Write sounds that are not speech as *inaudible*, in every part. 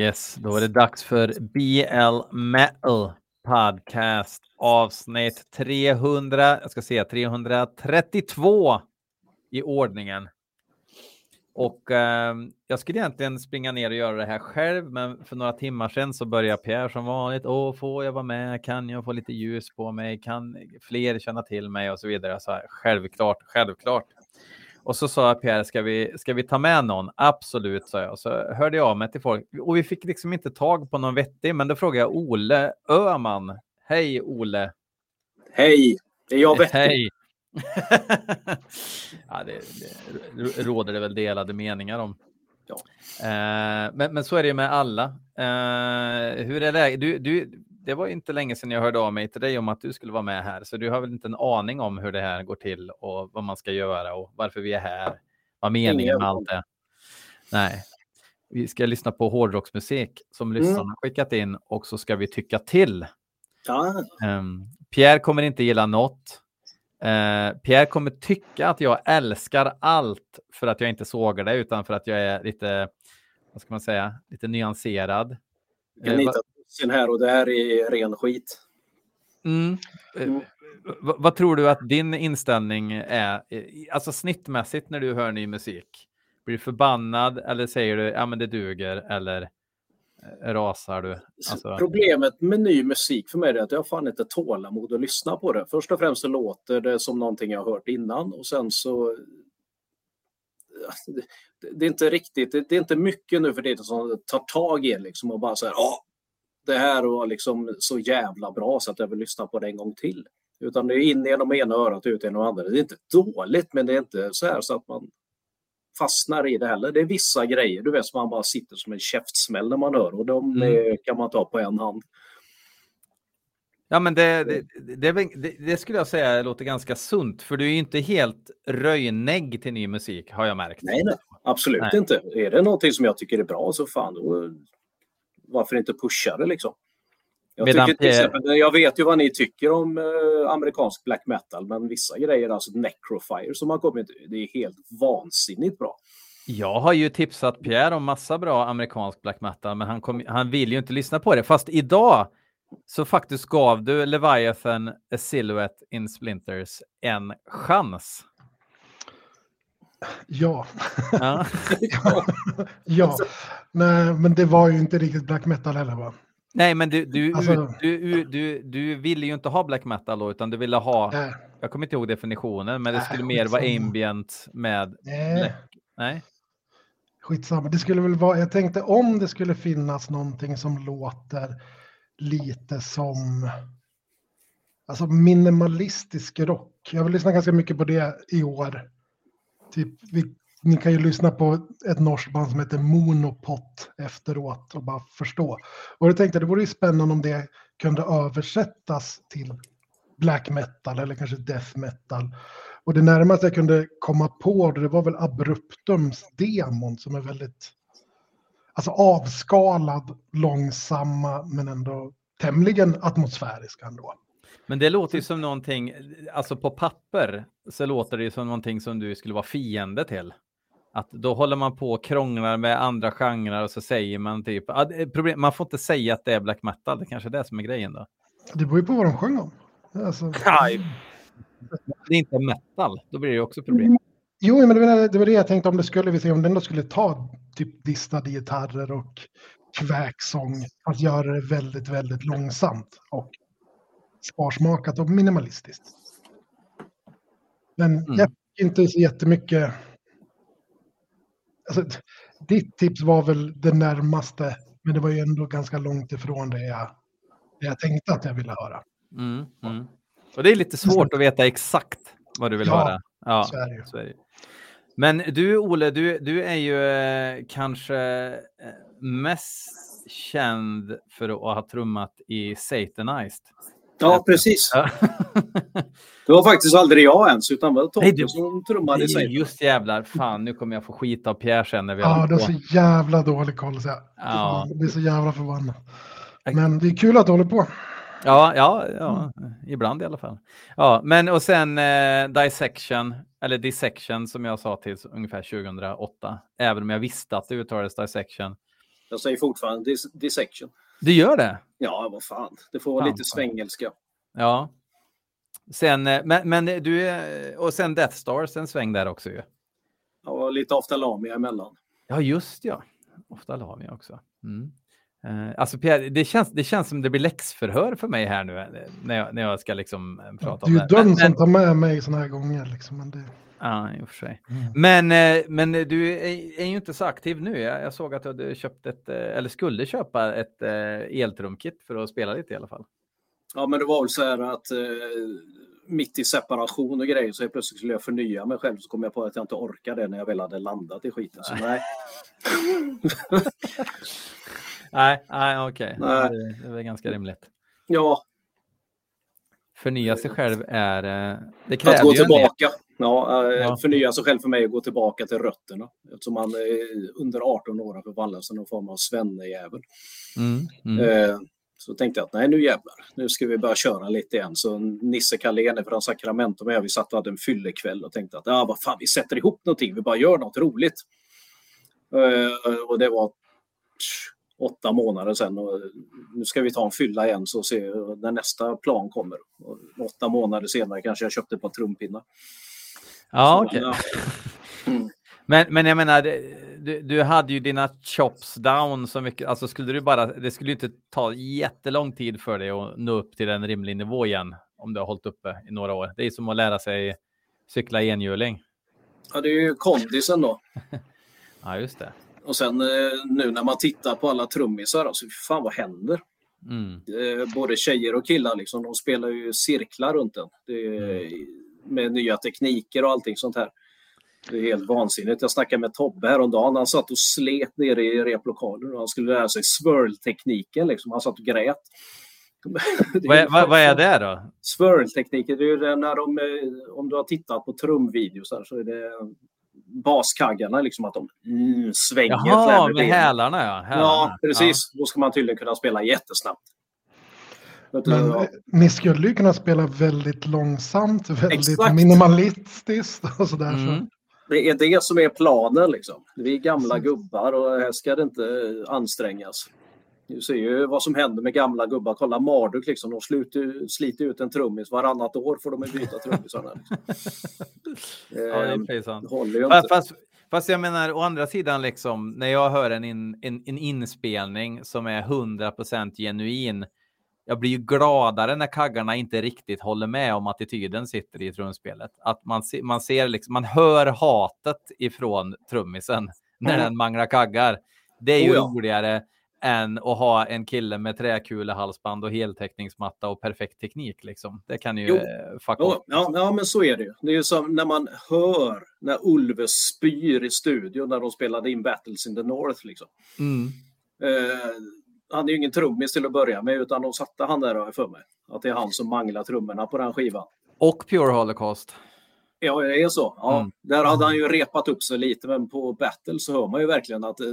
Yes, då är det dags för BL Metal Podcast avsnitt 300, jag ska säga 332 i ordningen. Och eh, jag skulle egentligen springa ner och göra det här själv, men för några timmar sedan så började Pierre som vanligt. Åh, får jag vara med? Kan jag få lite ljus på mig? Kan fler känna till mig och så vidare? Så här, självklart, självklart. Och så sa Pierre, ska vi, ska vi ta med någon? Absolut, sa jag. Så hörde jag av mig till folk och vi fick liksom inte tag på någon vettig, men då frågade jag Ole Öman. Hej Ole! Hej! Är jag vettig? Hej! *laughs* ja, det, det råder det väl delade meningar om. Ja. Eh, men, men så är det ju med alla. Eh, hur är det? Du, du, det var inte länge sedan jag hörde av mig till dig om att du skulle vara med här, så du har väl inte en aning om hur det här går till och vad man ska göra och varför vi är här, vad meningen med allt är. Nej, vi ska lyssna på hårdrocksmusik som mm. lyssnarna skickat in och så ska vi tycka till. Ja. Um, Pierre kommer inte gilla något. Uh, Pierre kommer tycka att jag älskar allt för att jag inte sågar det utan för att jag är lite, vad ska man säga, lite nyanserad. Kan uh, sin här och det här är ren skit. Mm. Mm. vad tror du att din inställning är, alltså snittmässigt när du hör ny musik? Blir du förbannad eller säger du ja men det duger eller eh, rasar du? Alltså... Problemet med ny musik för mig är att jag fan inte tålamod att lyssna på det. Först och främst så låter det som någonting jag har hört innan och sen så det, är inte riktigt, det, är inte mycket nu för det som tar tag i liksom och bara så här, det här var liksom så jävla bra så att jag vill lyssna på det en gång till. Utan det är in genom ena örat ut genom andra. Det är inte dåligt, men det är inte så här så att man fastnar i det heller. Det är vissa grejer, du vet, som man bara sitter som en käftsmäll när man hör och de mm. kan man ta på en hand. Ja, men det, det, det, det, skulle jag säga låter ganska sunt, för du är inte helt röjnägg till ny musik, har jag märkt. Nej, nej absolut nej. inte. Är det någonting som jag tycker är bra så fan, då varför inte pusha det liksom? Jag, tycker, till exempel, jag vet ju vad ni tycker om eh, amerikansk black metal, men vissa grejer, alltså Necrofire som har kommit, det är helt vansinnigt bra. Jag har ju tipsat Pierre om massa bra amerikansk black metal, men han, kom, han vill ju inte lyssna på det. Fast idag så faktiskt gav du Leviathan A Silhouette in Splinters en chans. Ja. Ja. *laughs* ja. Nej, men det var ju inte riktigt black metal heller va? Nej, men du, du, alltså, du, du, du, ville ju inte ha black metal då, utan du ville ha, nej. jag kommer inte ihåg definitionen, men det skulle nej, mer vara ambient med... Nej. nej. Skitsamma, det skulle väl vara, jag tänkte om det skulle finnas någonting som låter lite som alltså minimalistisk rock. Jag vill lyssna ganska mycket på det i år. Typ, vi, ni kan ju lyssna på ett norskt band som heter Monopot efteråt och bara förstå. Och jag tänkte det vore ju spännande om det kunde översättas till black metal eller kanske death metal. Och det närmaste jag kunde komma på det var väl Abruptums demon som är väldigt alltså avskalad, långsamma men ändå tämligen atmosfärisk ändå. Men det låter ju som någonting, alltså på papper så låter det ju som någonting som du skulle vara fiende till. Att då håller man på och krånglar med andra genrer och så säger man typ, problem, man får inte säga att det är black metal, det kanske är det som är grejen då. Det beror ju på vad de sjöng om. Alltså... Det är inte metal, då blir det ju också problem. Jo, men det var, det var det jag tänkte om det skulle, vi se om den då skulle ta typ distade gitarrer och kväksång, att göra det väldigt, väldigt långsamt och sparsmakat och minimalistiskt. Men mm. jag fick inte så jättemycket. Alltså, ditt tips var väl det närmaste, men det var ju ändå ganska långt ifrån det jag, det jag tänkte att jag ville höra. Mm, mm. Och det är lite svårt att veta exakt vad du vill ja, höra. Ja, så är det. Så är det. Men du, Ole, du, du är ju eh, kanske eh, mest känd för att ha trummat i Satanized. Ja, precis. *laughs* det var faktiskt aldrig jag ens, utan det var Tobbe som trummade sig. Just jävlar, fan nu kommer jag få skita av Pierre sen när vi Ja, du har så jävla dålig koll. Så jag, ja. jag blir så jävla förbannad. Men det är kul att du håller på. Ja, ja, ja, ibland i alla fall. Ja, men och sen eh, Dissection, eller Dissection som jag sa till ungefär 2008, även om jag visste att det uttalades Dissection. Jag säger fortfarande dis dissection. Du gör det? Ja, vad fan. Det får vara Fan, lite svängelska. Ja. Sen, eh, men, men du är, och sen Death Stars, en sväng där också ju. Ja, lite Aftalamia emellan. Ja, just ja. Ofta Lamia också. Mm. Eh, alltså Pierre, det känns, det känns som det blir läxförhör för mig här nu eh, när jag, när jag ska liksom eh, prata Det är om ju det. den Men- som tar med mig såna här gånger. Liksom, men det... Ja, i och för sig. Mm. Men, men du är, är ju inte så aktiv nu. Jag, jag såg att du hade köpt ett, eller skulle köpa ett eltrumkit för att spela lite i alla fall. Ja, men det var väl så här att eh, mitt i separation och grejer så plötsligt skulle jag förnya mig själv så kom jag på att jag inte orkade det när jag väl hade landat i skiten. Så nej. *laughs* Nej, nej okej. Nej. Det, det är väl ganska rimligt. Ja, Förnya sig själv är... eh, Det att kräver gå en del. tillbaka. Ja, eh, Ja. Förnya sig själv för mig är att gå tillbaka till rötterna. Eftersom man är under 18 år har förvandlat sig någon form av svennejävel. Mm, mm. Eh, så tänkte jag att nej nu jävlar, nu ska vi börja köra lite igen. Så Nisse Carlén från Sacramento med, vi satt och hade en fyllekväll och tänkte att ja, vad fan, vi sätter ihop någonting, vi bara gör något roligt. Och det var åtta månader sedan och nu ska vi ta en fylla igen så se när nästa plan kommer. Och åtta månader senare kanske jag köpte ett par trumpinnar. Ja, okej. ja. *laughs* Mm. Men, men jag menar, du, du hade ju dina chops down så mycket. Alltså skulle du bara, det skulle ju inte ta jättelång tid för dig att nå upp till en rimlig nivå igen om du har hållit uppe i några år. Det är som att lära sig cykla enhjuling. Ja, det är ju kondisen då. *laughs* Ja, just det. Och sen eh, nu när man tittar på alla trummisar, alltså fan vad händer? Mm. eh, både tjejer och killar, liksom, de spelar ju cirklar runt den. Är, med nya tekniker och allting sånt här. Det är helt vansinnigt. Jag snackade med Tobbe häromdagen. Han satt och slet nere i replokalen och han skulle lära sig swirl-tekniken. Liksom. Han satt och grät. *laughs* Vad, är- vad, vad är det då? Swirl-tekniken, det är ju när de, eh, om du har tittat på trumvideos här, så är det baskaggarna, liksom att de mm, svänger Jaha, med hälarna ja. Hälarna. Ja, precis. Då ska man tydligen kunna spela jättesnabbt. Men ja. eh, ni skulle ju kunna spela väldigt långsamt, väldigt Exakt. minimalistiskt och sådär. Ja. Mm. Så. Det är det som är planen. Liksom. Vi är gamla gubbar och här ska det inte ansträngas. Du ser ju vad som händer med gamla gubbar. Kolla Marduk, liksom. de sluter, sliter ut en trummis varannat år får de byta trummisarna. Liksom. *laughs* Ja, det Ehm, det håller ju Fast, inte. fast, fast jag menar, å andra sidan, liksom, när jag hör en, in, en, en inspelning som är 100% genuin, jag blir ju gladare när kaggarna inte riktigt håller med om attityden sitter i trumspelet. Att man, se, man ser liksom, man hör hatet ifrån trummisen när Mm. den manglar kaggar. Det är ju Oh ja. roligare än att ha en kille med träkulehalsband och heltäckningsmatta och perfekt teknik. Liksom. Det kan ju eh, fucka Ja, upp. ja, ja, men så är det ju. Det är ju som när man hör när Ulve spyr i studion när de spelade in Battles in the North. Liksom. Mm. Eh, han är ju ingen trummis till att börja med utan de satte han där för mig. Att det är han som manglar trummorna på den skivan. Och Pure Holocaust. Ja, det är så. Ja, Mm. Där hade han ju repat upp sig lite, men på Battle så hör man ju verkligen att eh,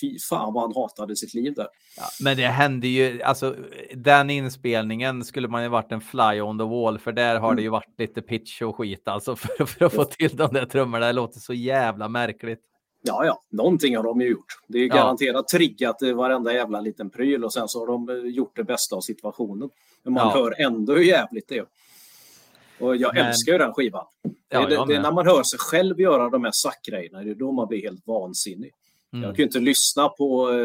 fy fan vad han hatade sitt liv där. Ja, men det hände ju, alltså den inspelningen skulle man ju varit en fly on the wall för där har det ju varit lite pitch och skit alltså *laughs* för, för att få till de där trummorna. Det låter så jävla märkligt. Ja, ja, någonting har de ju gjort. Det är ju Ja. garanterat triggat varenda jävla liten pryl och sen så har de eh, gjort det bästa av situationen. Men man Ja. hör ändå hur jävligt det är. Och jag Men- älskar ju den skivan. Ja, det, det, jag är när man hör sig själv göra de här sackgrejerna, det är då man blir helt vansinnig. Jag Mm. kan ju inte lyssna på... Eh,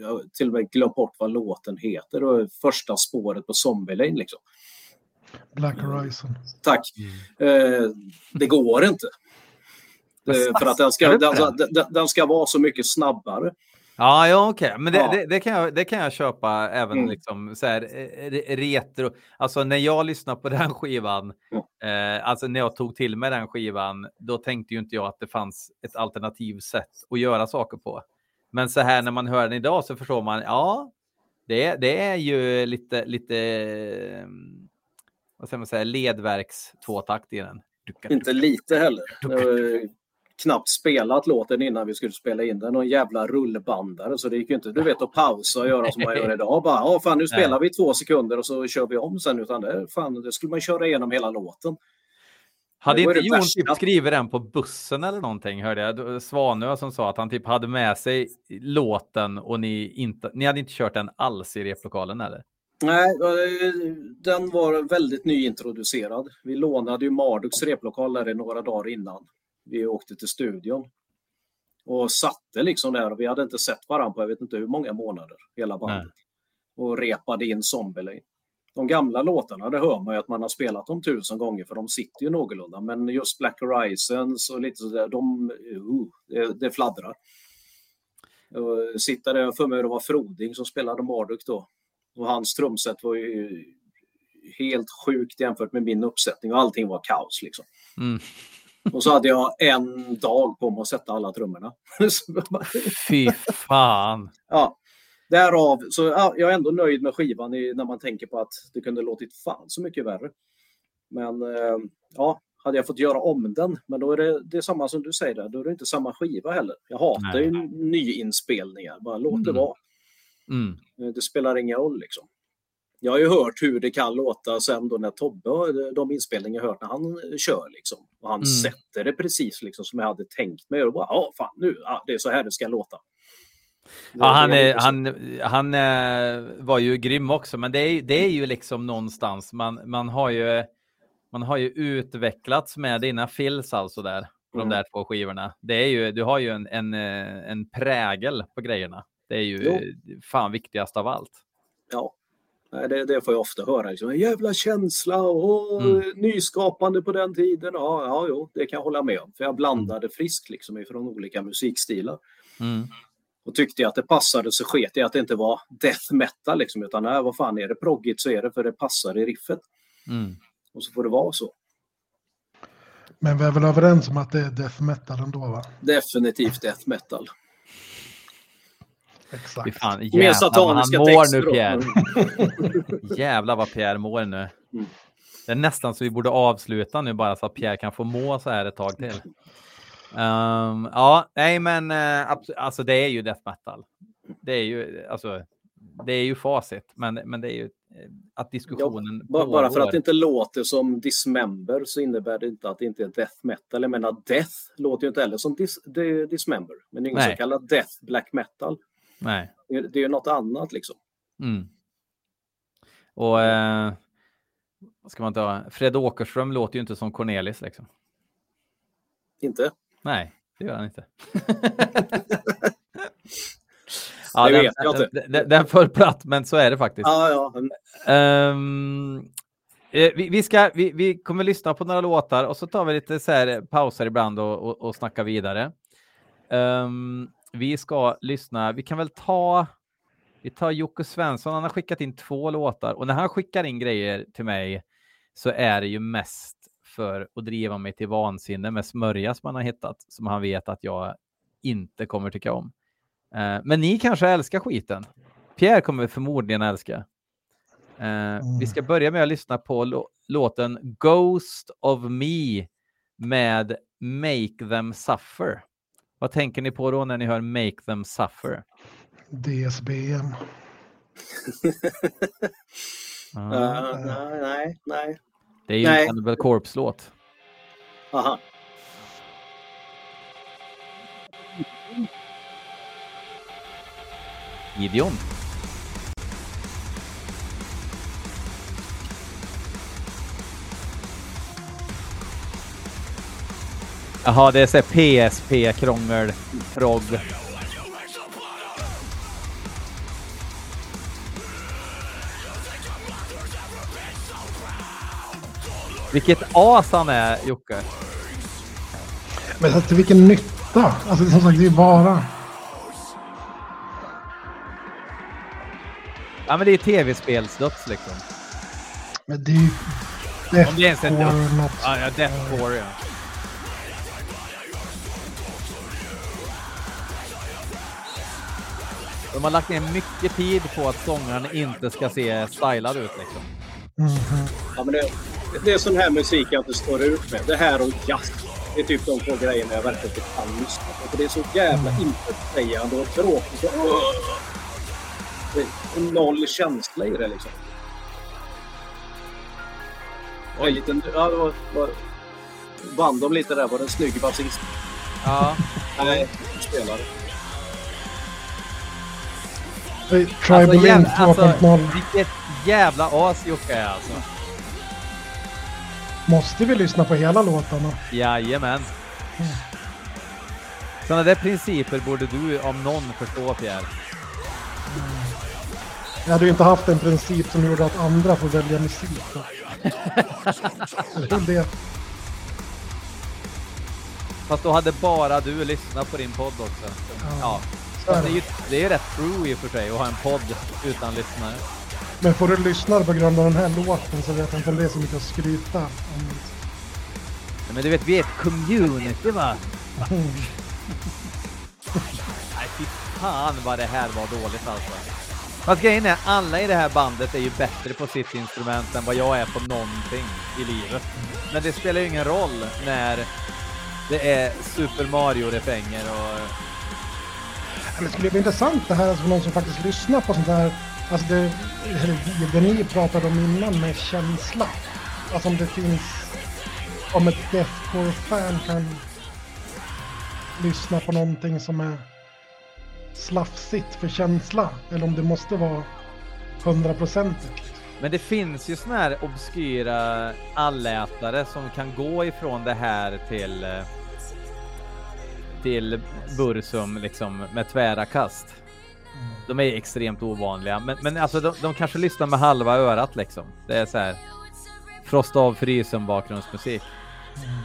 jag har till och med glömt bort vad låten heter. Det var första spåret på Zombie Lane liksom. Black Horizon. Tack. Eh, det går inte. *laughs* Eh, för att den ska, den, den, den ska vara så mycket snabbare. Ja, ja okej, men det, Ja. det, det, kan jag, det kan jag köpa även Mm. liksom så här eh, re- retro. Alltså när jag lyssnar på *laughs* den skivan, eh, alltså när jag tog till mig den skivan, då tänkte ju inte jag att det fanns ett alternativt sätt att göra saker på. Men så här när man hör den idag så förstår man, ja, det, det är ju lite, lite, eh, vad ska man säga, ledverks tvåtakt i den. Inte lite heller. *laughs* Knappt spelat låten innan vi skulle spela in den. Någon jävla rullbandare. Så det gick ju inte du vet, att pausa och göra som man gör idag. Bara, ja, fan, nu spelar vi två sekunder och så kör vi om sen. Utan det, fan, det skulle man köra igenom hela låten. Hade inte Jon typ skrivit den på bussen eller någonting hörde jag. Svanö som sa att han typ hade med sig låten och ni inte, ni hade inte kört den alls i replokalen eller? Nej, eh, den var väldigt nyintroducerad. Vi lånade ju Marduks replokal där i några dagar innan vi åkte till studion. Och satte liksom där och vi hade inte sett varandra på jag vet inte hur många månader, hela bandet. Och repade in Zombie De gamla låtarna, det hör man ju att man har spelat dem tusen gånger för de sitter ju någorlunda. Men just Black Horizons och lite sådär, de, uh, det, det fladdrar. Och sitta där, för mig det var Froding som spelade Marduk då. Och hans trumset var ju helt sjukt jämfört med min uppsättning och allting var kaos liksom. Mm. Och så hade jag en dag på mig att sätta alla trummorna. *laughs* Fy fan. ja, därav, så ja, jag är ändå nöjd med skivan i, när man tänker på att det kunde låtit fan så mycket värre. Men eh, ja, hade jag fått göra om den, men då är det, det är samma som du säger där, då är det inte samma skiva heller. Jag hatar Nej. ju nyinspelningar, bara låt det Mm. vara. Mm. Eh, Det spelar ingen roll liksom. Jag har ju hört hur det kan låta sen då när Tobbe, har- de inspelningar jag hört när han kör liksom. Och han Mm. sätter det precis liksom som jag hade tänkt mig. Och bara, ja fan nu, ja, det är så här det ska låta. Ja, han, är, han, han eh, var ju grym också, men det är, det är ju liksom någonstans, man, man, har ju, man har ju utvecklats med dina fills alltså där, på Mm. de där två skivorna. Det är ju, du har ju en, en, eh, en prägel på grejerna. Det är ju Jo. fan viktigast av allt. Ja. Det, det får jag ofta höra. Liksom. En jävla känsla och Mm. nyskapande på den tiden. Ja, ja, jo, det kan jag hålla med om. För jag blandade friskt liksom ifrån olika musikstilar. Mm. Och tyckte jag att det passade så sket jag att det inte var death metal liksom. Utan nej, vad fan är det proggigt så är det för det passar i riffet. Mm. Och så får det vara så. Men vi är väl överens om att det är death metal ändå va? Definitivt death metal. Exakt. Fy fan, Med jävlar vad han sataniska mår texter. nu. Pierre. *laughs* Jävlar vad Pierre mår nu. Mm. Det är nästan så vi borde avsluta nu bara så att Pierre kan få må så här ett tag till. Ehm, ja, nej men uh, alltså det är ju death metal. Det är ju alltså, det är ju facit, men, men det är ju eh, att diskussionen Bara, bara för att det inte låter som Dismember så innebär det inte att det inte är death metal. Jag menar death låter ju inte heller som dis, det- Dismember. Men det är ingen Nej. som kallar death black metal. Nej. Det är, det är ju något annat liksom. Mm. Och eh, vad ska man ta? Fred Åkerström låter ju inte som Cornelis liksom. Inte? Nej, det gör han inte. *laughs* Det den, vet jag inte. Den, den, föll platt, men så är det faktiskt. Ja, ja. eh, vi, vi, ska, vi, vi kommer lyssna på några låtar och så tar vi lite så pauser ibland och, och, och snackar vidare. Ehm, vi ska lyssna, vi kan väl ta, vi tar Jocke Svensson, han har skickat in två låtar och när han skickar in grejer till mig så är det ju mest för att driva mig till vansinne med smörja som han har hittat, som han vet att jag inte kommer tycka om. Eh, men ni kanske älskar skiten. Pierre kommer förmodligen älska. Eh, Vi ska börja med att lyssna på lå- låten Ghost of Me med Make Them Suffer. Vad tänker ni på då när ni hör Make Them Suffer? DSBM. *laughs* Ah, Ja, nej, nej, nej. det är ju nej. en Cannibal Corpse-låt. Aha. Gideon. Jaha, det är så här PSP-krångel, progg. Vilket as han är, Jocke. Men så till vilken nytta? Alltså som sagt, det är bara... Ja, men det är tv-spelsdöds liksom. Men det är ju... Om det ens är något. Ja, ja, Deathcore, ja. De har lagt ner mycket tid på att sångaren inte ska se stylad ut liksom. Mhm. Ja, men det, det är sån här musik jag inte står ut med. Det här och jazz. Det är typ de två grejerna jag verkligen inte kan lyssna på. För det är så jävla intetsägande och tråkigt. och- noll känsla i det liksom. Jag är lite... Ja, det var, var, vann de lite där. Var det en snygg basist? Ja. Nej, spelare. Tribal Alltså, In jävla, alltså, 2.0. vilket jävla as Jocke är alltså. Måste vi lyssna på hela låtarna? Jajamän. Sådana där principer borde du om någon förstå Pierre. Jag hade ju inte haft en princip som gjorde att andra får välja musik. *laughs* Det. Fast då hade bara du lyssnat på din podd också. Ja. Fast det är ju det är rätt true i och för sig att ha en podd utan lyssnare. Men får du lyssna på grund av den här låten så vet jag inte om det är så mycket att skryta om. Men du vet, vi är ett community va? Mm. *laughs* Nej fy fan vad det här var dåligt alltså. Fast grejen är, alla i det här bandet är ju bättre på sitt instrument än vad jag är på någonting i livet. Men det spelar ju ingen roll när det är Super Mario-refränger och... Men det skulle bli intressant det här alltså, för någon som faktiskt lyssnar på sånt här. Alltså det, eller det ni pratade om innan med känsla. Alltså om det finns, om ett deathcore-fan kan lyssna på någonting som är slafsigt för känsla. Eller om det måste vara hundraprocentigt. Men det finns ju såna här obskyra allätare som kan gå ifrån det här till eh, till Bursum liksom med tvära kast. De är extremt ovanliga, men, men alltså de, de kanske lyssnar med halva örat liksom. Det är så här. Frost av frysen bakgrundsmusik. Mm.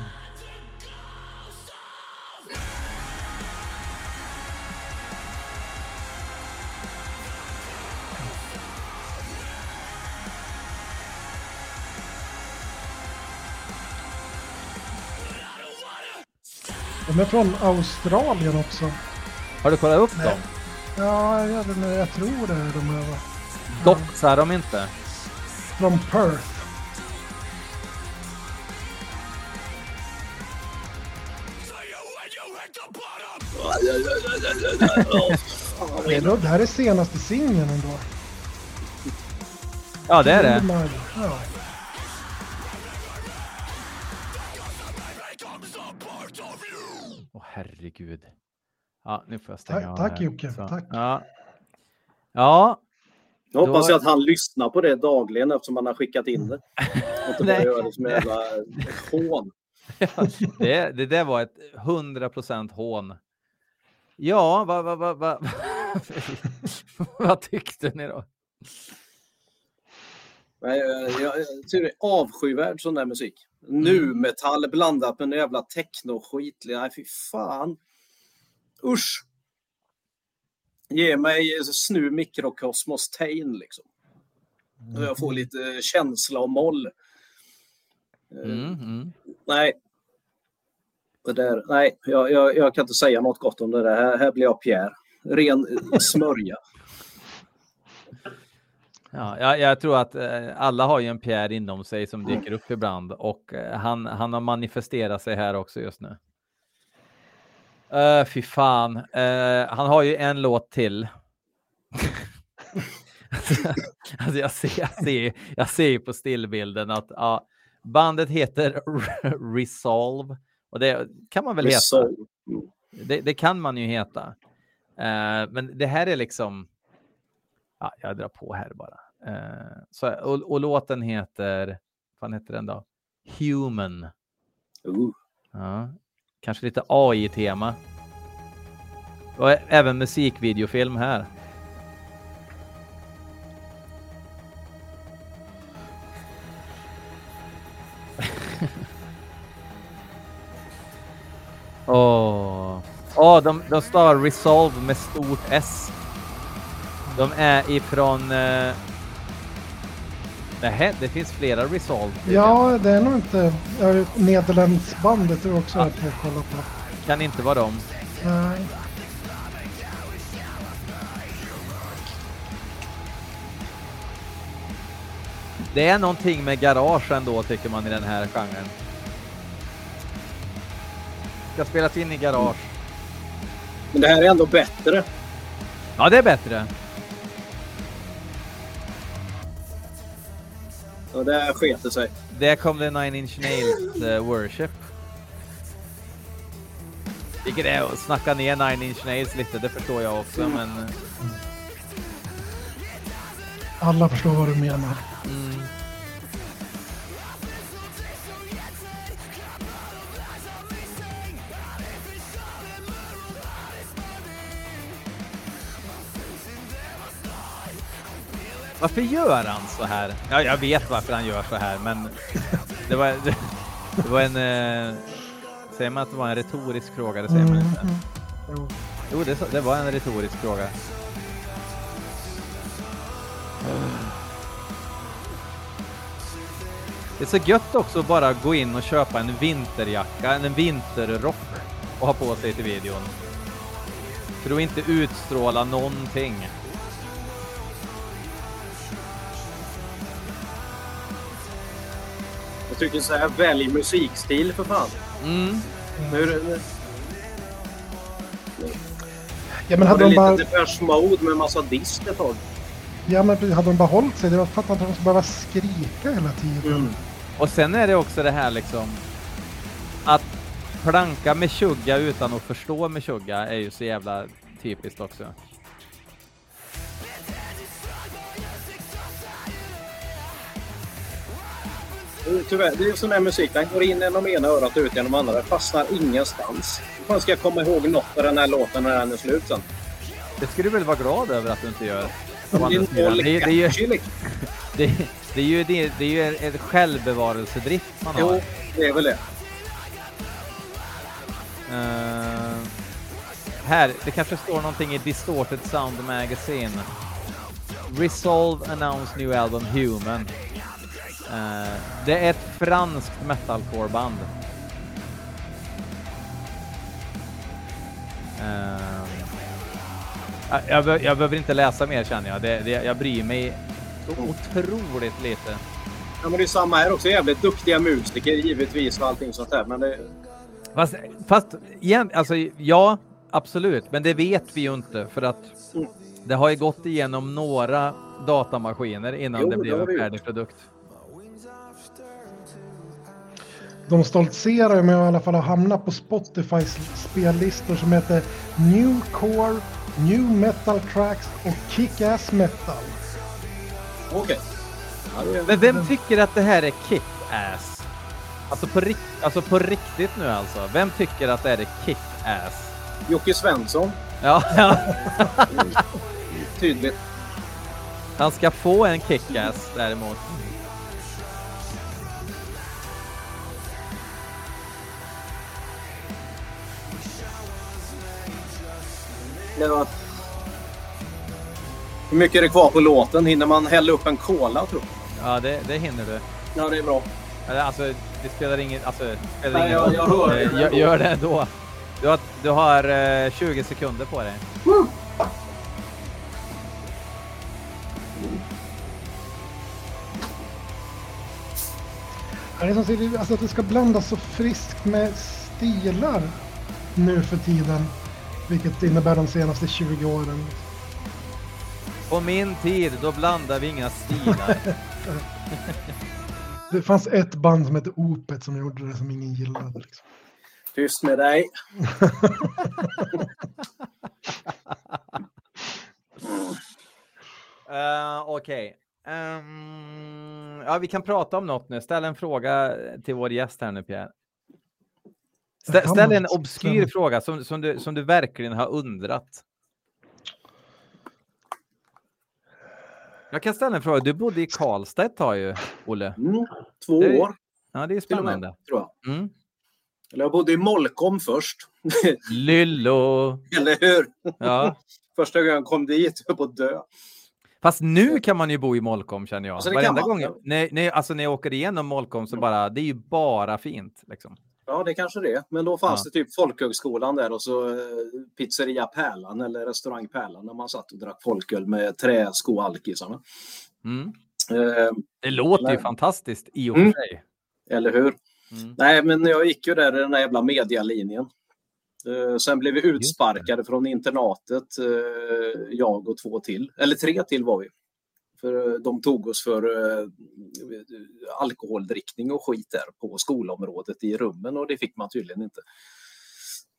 De är från Australien också. Har du kollat upp Nej. dem? Ja, jag, vet inte, jag tror det är de här. va? Doxar de inte? Från Perth. Är, då- det här är senaste singeln ändå. Ja, det är det. Ja. Herregud. Ja, nu får jag stänga Tack- av tack, här. Jocke, Så. tack. Ja. Ja, Jag hoppas Då- jag att han lyssnar på det dagligen eftersom han har skickat in det. Och inte *laughs* bara Nej. gör det som en jävla hån. *laughs* det, det där var ett 100% hån. Ja, vad va, va, va, *laughs* vad tyckte ni då? Nej, Jag, jag tycker det är avskyvärd sån där musik. Nu metall blandat med en jävla techno-skit. Nej, fy fan. Usch. Ge mig snu mikrokosmos Tain liksom. Och jag får lite känsla och moll. Eh, Mm, mm. Nej. Det där, nej, jag, jag, jag kan inte säga något gott om det där. Här, här blir jag Pierre. Ren smörja. *laughs* Ja, jag, jag tror att eh, alla har ju en Pierre inom sig som dyker upp ibland och eh, han, han har manifesterat sig här också just nu. Uh, fy fan. Eh, han har ju en låt till. *laughs* alltså jag, ser, jag, ser, jag ser ju på stillbilden att ja, bandet heter *laughs* Resolve och det kan man väl heta. Så, Det, det kan man ju heta. Eh, men det här är liksom... Ja, jag drar på här bara. Eh, så, och, och låten heter... Vad heter den då? Human. uh. Ja, kanske lite AI-tema. Och även musikvideofilm här. *laughs* Åh, Åh, de, de stavar Resolve med stort S. De är ifrån... Eh... Nähä, det finns flera Resolve. Ja, det är nog inte... Ja, Nederländsbandet tror jag också att jag kollar på. Kan inte vara dem. Nej. Det är någonting med garage ändå tycker man i den här genren. Ska spelas in i garage. Men det här är ändå bättre. Ja, det är bättre. Och det sket det sig. Där kom det Nine Inch Nails uh, Worship. Vilket är att snacka ner Nine Inch Nails lite, det förstår jag också, mm. men... Eh. Alla förstår vad du menar. Mm. Varför gör han så här? Ja, jag vet varför han gör så här, men det var, det, var en... Eh, säger man att det var en retorisk fråga? Det säger man inte. Jo. Jo, det, det var en retorisk fråga. Det är så gött också att bara gå in och köpa en vinterjacka, en vinterrock och ha på sig till videon. För att inte utstråla någonting. Tycker så här, välj musikstil för fan. Mm. Nu, Ja, men hade det de bara, lite Depeche Mode med massa dist ett tag. ja, men hade de bara hållit sig, det var fattar inte att de skulle behöva skrika hela tiden. Mm. Och sen är det också det här liksom att planka med tjugga utan att förstå med tjugga är ju så jävla typiskt också. Tyvärr, det är sån här musik. Den går in genom ena örat och ut genom andra. Den fastnar ingenstans. Hur fan ska jag komma ihåg något av den här låten när den är slut sen? Det skulle du väl vara glad över att du inte gör? Det är Det, det, ju- *laughs* det, det är ju det, det är ju en- en självbevarelsedrift man har. Jo, det är väl det. Eh, här, det kanske står någonting i Distorted Sound Magazine. Resolve announce new album Human. Eh, det är ett franskt metalcore-band. Eh, jag, be- jag behöver inte läsa mer känner jag. Det, det, jag bryr mig så otroligt lite. Ja, men det är samma här också. Jävligt duktiga musiker givetvis och allting sånt där. Men det, Fast, fast igen, alltså ja, absolut, men det vet vi ju inte för att Mm. det har ju gått igenom några datamaskiner innan Jo, det blev en färdig produkt. De stoltserar med att i alla fall ha hamnat på Spotifys spellistor som heter New Core, New Metal Tracks och Kick-Ass Metal. okej. Ja, är- Men vem tycker att det här är kick-ass? Alltså på, rikt, alltså på riktigt nu alltså. Vem tycker att det här är kick-ass? Jocke Svensson. Ja, ja, *laughs* Tydligt. han ska få en kick-ass däremot. Ja. Hur mycket är det kvar på låten? Hinner man hälla upp en cola tror jag? Ja, det, det hinner du. Ja, det är bra. Alltså, det spelar ingen, alltså, det spelar Nej, ingen jag- jag hör det. Gör, gör det ändå. Du har, du har eh, 20 sekunder på dig. Ja, Det är som alltså att det ska blandas så friskt med stilar nu för tiden. Vilket innebär de senaste 20 åren. På min tid, då blandade vi inga stilar. *laughs* Det fanns ett band som hette Opet som gjorde det som ingen gillade. Liksom. Tyst med dig. Uh, *laughs* Okej. Ehm, ja, vi kan prata om något nu. Ställ en fråga till vår gäst här nu, Pierre. Ställ man en obskyr fråga som, som, du, som du verkligen har undrat. Jag kan ställa en fråga. Du bodde i Karlstad ett tag ju, Olle. Mm. Två Det- år Ja, det är spännande. tror jag. Mm. Eller jag bodde i Molkom först. *laughs* Lyllo! Eller hur? Ja. Första gången jag kom dit, jag höll på att dö. Fast nu kan man ju bo i Molkom känner jag. Alltså, det kan Varenda man, gång, när, när, alltså, när jag åker igenom Molkom så bara, det är ju bara fint. Liksom. Ja, det kanske det. Men då fanns Ja. det typ folkhögskolan där och så eh, pizzeria Pärlan eller restaurang Pärlan när man satt och drack folköl med träskoalkisarna. Mm. Eh, Det låter ju Nej. fantastiskt i och för Mm. sig. eller hur? Mm. Nej, men jag gick ju där i den där jävla medialinjen. Eh, sen blev vi utsparkade från internatet, eh, jag och två till. Eller tre till var vi. För eh, de tog oss för eh, alkoholdrickning och skit där på skolområdet i rummen och det fick man tydligen inte.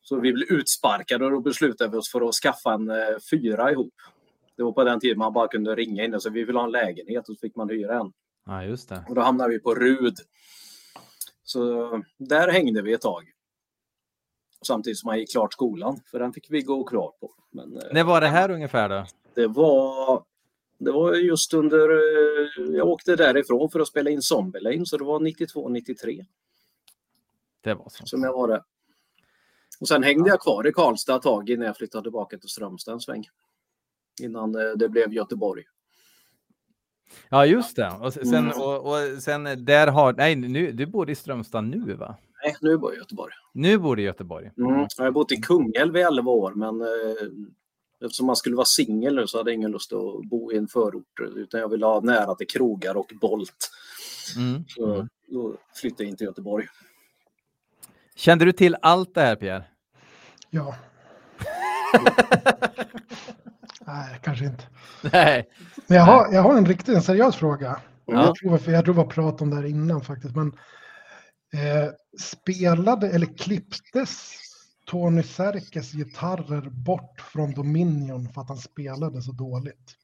Så vi blev utsparkade och då beslutade vi oss för att skaffa en eh, fyra ihop. Det var på den tiden man bara kunde ringa in och så vi ville ha en lägenhet och så fick man hyra en. Ja, just det. Och då hamnade vi på Rud. Så där hängde vi ett tag. Samtidigt som man gick klart skolan, för den fick vi gå kvar på. Men, När var det här ungefär då? det var, det var just under... eh, Jag åkte därifrån för att spela in Zombie så det var 92-93 Det var så. som jag var där. Och sen hängde jag kvar i Karlstad ett tag innan jag flyttade tillbaka till Strömstad en sväng. Innan eh, det blev Göteborg. Ja, just det. Och sen, Mm. och, och sen där har... Nej, nu, du bor i Strömstad nu, va? Nej, nu bor jag i Göteborg. Nu bor du i Göteborg. Mm. Jag har bott i Kungälv i 11 år, men eh, eftersom man skulle vara singel nu så hade jag ingen lust att bo i en förort, utan jag ville ha nära till krogar och Bolt. Mm. Så då flyttade jag in till Göteborg. Kände du till allt det här, Pierre? Ja. *laughs* Nej, kanske inte. Nej. Men jag har, jag har en riktigt en seriös fråga. Ja. Jag, tror, för jag tror vi har pratat om det här innan faktiskt. Men, eh, spelade eller klipptes Tony Serkes gitarrer bort från Dominion för att han spelade så dåligt?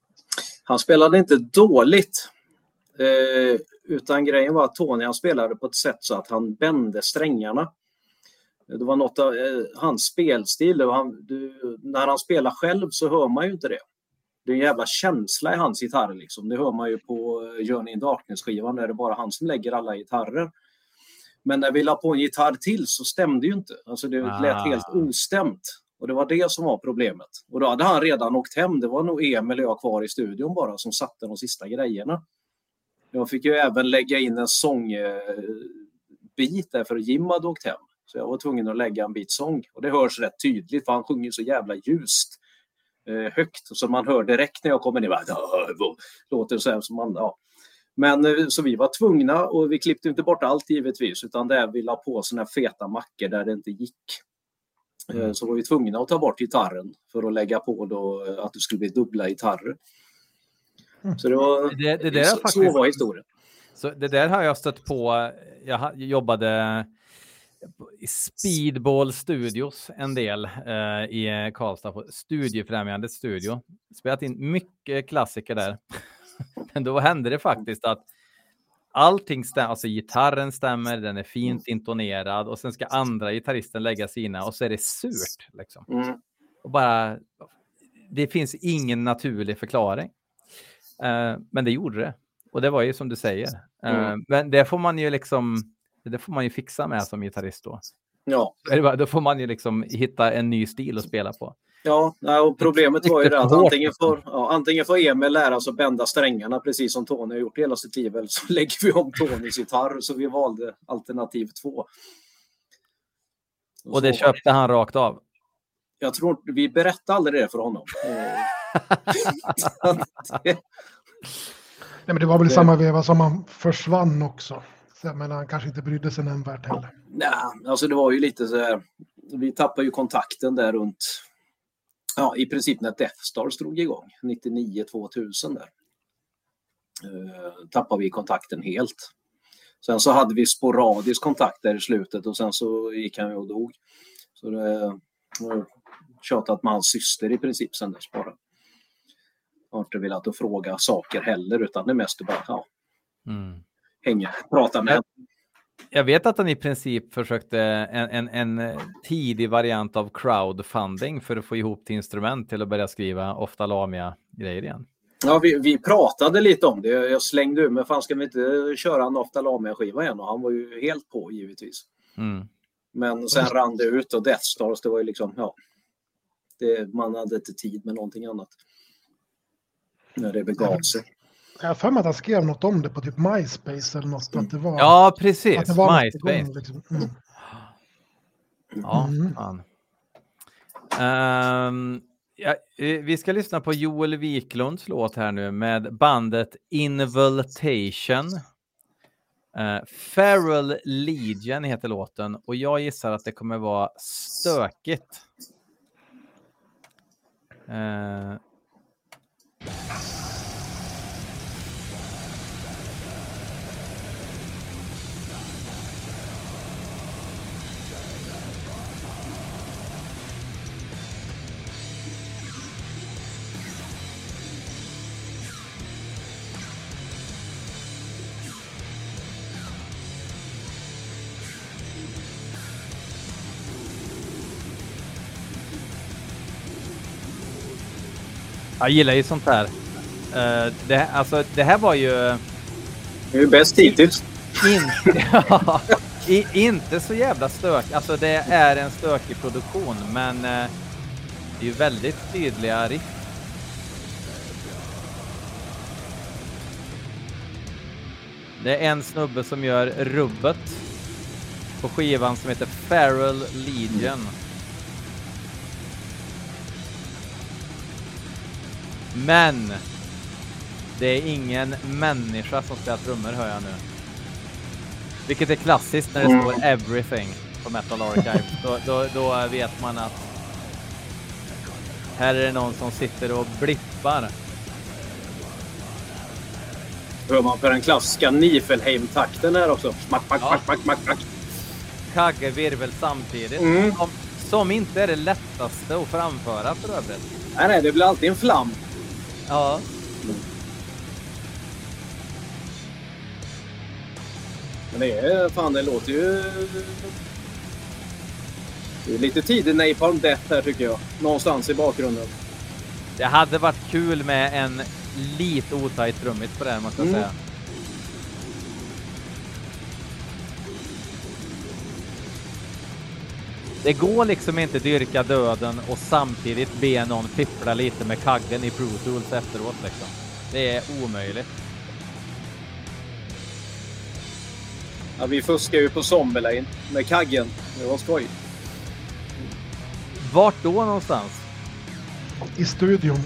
Han spelade inte dåligt. Eh, utan grejen var att Tony han spelade på ett sätt så att han bände strängarna. Det var något av eh, hans spelstil. Det han, du, när han spelar själv så hör man ju inte det. Det är en jävla känsla i hans gitarr. Liksom. Det hör man ju på eh, Journey in Darkness-skivan. Där det är bara han som lägger alla gitarrer. Men när vi la på en gitarr till så stämde ju inte. Alltså det lät Ah. helt ostämt. Och det var det som var problemet. Och då hade han redan åkt hem. Det var nog Emil och jag kvar i studion bara som satte de sista grejerna. Jag fick ju även lägga in en sångbit där för Jim hade åkt hem. Så jag var tvungen att lägga en bit sång. Och det hörs rätt tydligt för han sjunger så jävla ljust. Eh, högt. Så man hör direkt när jag kommer ner. Bara, låter så här som man... Ja. Men eh, så vi var tvungna och vi klippte inte bort allt givetvis utan där vi la på såna här feta mackor där det inte gick. Eh, Mm. Så var vi tvungna att ta bort gitarren för att lägga på då eh, att det skulle bli dubbla gitarrer. Mm. Så det var... Det, det där så, är så faktiskt... var historien. Så det där har jag stött på. Jag jobbade i Speedball Studios en del eh, i Karlstad på Studiefrämjandets studio. Spelat in mycket klassiker där. *laughs* Men då hände det faktiskt att allting stämmer, alltså gitarren stämmer, den är fint intonerad och sen ska andra gitarristen lägga sina och så är det surt. Liksom. Mm. Och bara, det finns ingen naturlig förklaring. Eh, men det gjorde det. Och det var ju som du säger. Eh, Mm. Men det får man ju liksom, det får man ju fixa med som gitarrist då. Ja, Då får man ju liksom hitta en ny stil att spela på. Ja och problemet var ju det att antingen får, liksom. ja, antingen får Emil lära sig att bända strängarna precis som Tony har gjort hela sitt liv eller så *laughs* lägger vi om Tonys gitarr så vi valde alternativ två. Och det så köpte han rakt av. Jag tror vi berättade aldrig det för honom. *laughs* *laughs* Nej, men det var väl i Det- samma veva som han försvann också. Så jag menar, han kanske inte brydde sig nämnvärt heller. Nej, alltså det var ju lite så här. Vi tappade ju kontakten där runt, ja i princip när Death Stars drog igång, 99-2000 där. Eh, tappade vi kontakten helt. Sen så hade vi sporadisk kontakt där i slutet och sen så gick han och dog. Så det jag har tjatat med hans syster i princip sen dess bara. Jag har inte velat att fråga saker heller utan det är mest bara ja, Mm. hänga, prata med. Jag vet att han i princip försökte en, en, en tidig variant av crowdfunding för att få ihop till instrument till att börja skriva ofta Lamia-grejer igen. Ja, vi, vi pratade lite om det. Jag slängde ur mig, fan ska vi inte köra en Oftalamia-skiva igen? Och han var ju helt på givetvis. Mm. Men sen rann det ut och Death Stars, det var ju liksom, ja. Det, man hade inte tid med någonting annat. När det begav sig. Jag har för mig att han skrev något om det på typ MySpace eller något. Att det var, Ja, att precis. det var MySpace. gång, liksom. mm. Ja, Mm. fan. Ehm, ja, vi ska lyssna på Joel Wiklunds låt här nu med bandet Invitation. Uh, Feral Legion heter låten och jag gissar att det kommer vara stökigt. Eh, Jag gillar ju sånt här. Uh, det, alltså, det här var ju... Det är ju bäst hittills. Inte, ja, *laughs* inte så jävla stök. Alltså det är en stökig produktion, men uh, det är ju väldigt tydliga riff. Det är en snubbe som gör rubbet på skivan som heter Feral Legion. Men det är ingen människa som spelar trummor hör jag nu. Vilket är klassiskt när det mm. står everything på Metal Archive. då, då, då vet man att här är det någon som sitter och blippar. Hör man på den klassiska Nifelheim-takten här också. Smack, smack, ja. smack, smack, smack. Kagge virvel samtidigt. Mm. Som, som, inte är det lättaste att framföra för övrigt. Nej, nej, det blir alltid en flam. Ja. Men det är fan, det låter ju... Det är lite tidig Napalm Death här tycker jag. Någonstans i bakgrunden. Det hade varit kul med en lite otajt trummit på det här måste jag mm. säga. Det går liksom inte dyrka döden och samtidigt be någon fippla lite med kaggen i Pro Tools efteråt liksom. Det är omöjligt. Ja, vi fuskar ju på Zombelane med kaggen. Det var skoj. Vart då någonstans? I studion.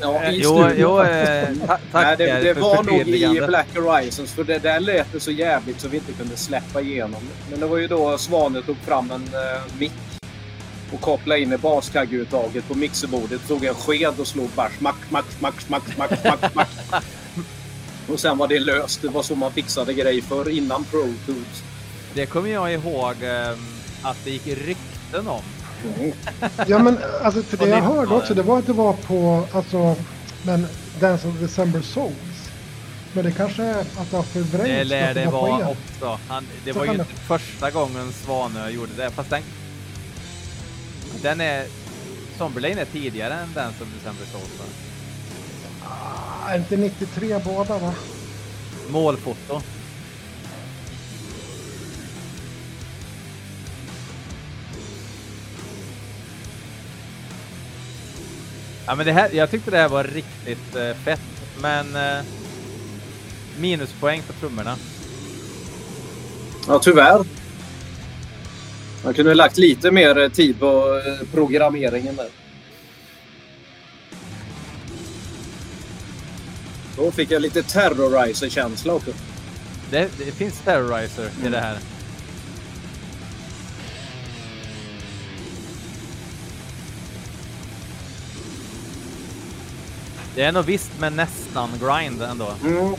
Ja, i jo. Jo, eh, tack Nej, det, det var nog i Black Horizons, för det där lät det så jävligt så vi inte kunde släppa igenom. Men det var ju då Svanen tog fram en uh, mick och kopplade in i baskaggeuttaget på mixerbordet, tog en sked och slog bara smack, smack, smack, smack, smack, smack, smack. Och sen var det löst. Det var så man fixade grejer för innan Pro Tools. Det kommer jag ihåg eh, att det gick rykten om. Ja men alltså för det jag hörde också det var att det var på alltså men Dance of December Souls. Men det kanske är att det har förvrängts. Det lär det vara också. Han, det så var ju inte det... första gången Svanö gjorde det. Fast den, den är... Somberlane är tidigare än Dance of December Souls va? Är inte 93 båda va? Målfoto. Ja, men det här, jag tyckte det här var riktigt eh, fett, men eh, minuspoäng för trummorna. Ja, tyvärr. Man kunde ha lagt lite mer eh, tid på eh, programmeringen där. Då fick jag lite Terrorizer-känsla också. Det, det, finns Terrorizer mm. i det här. Det är nog visst med nästan grind ändå. Mm.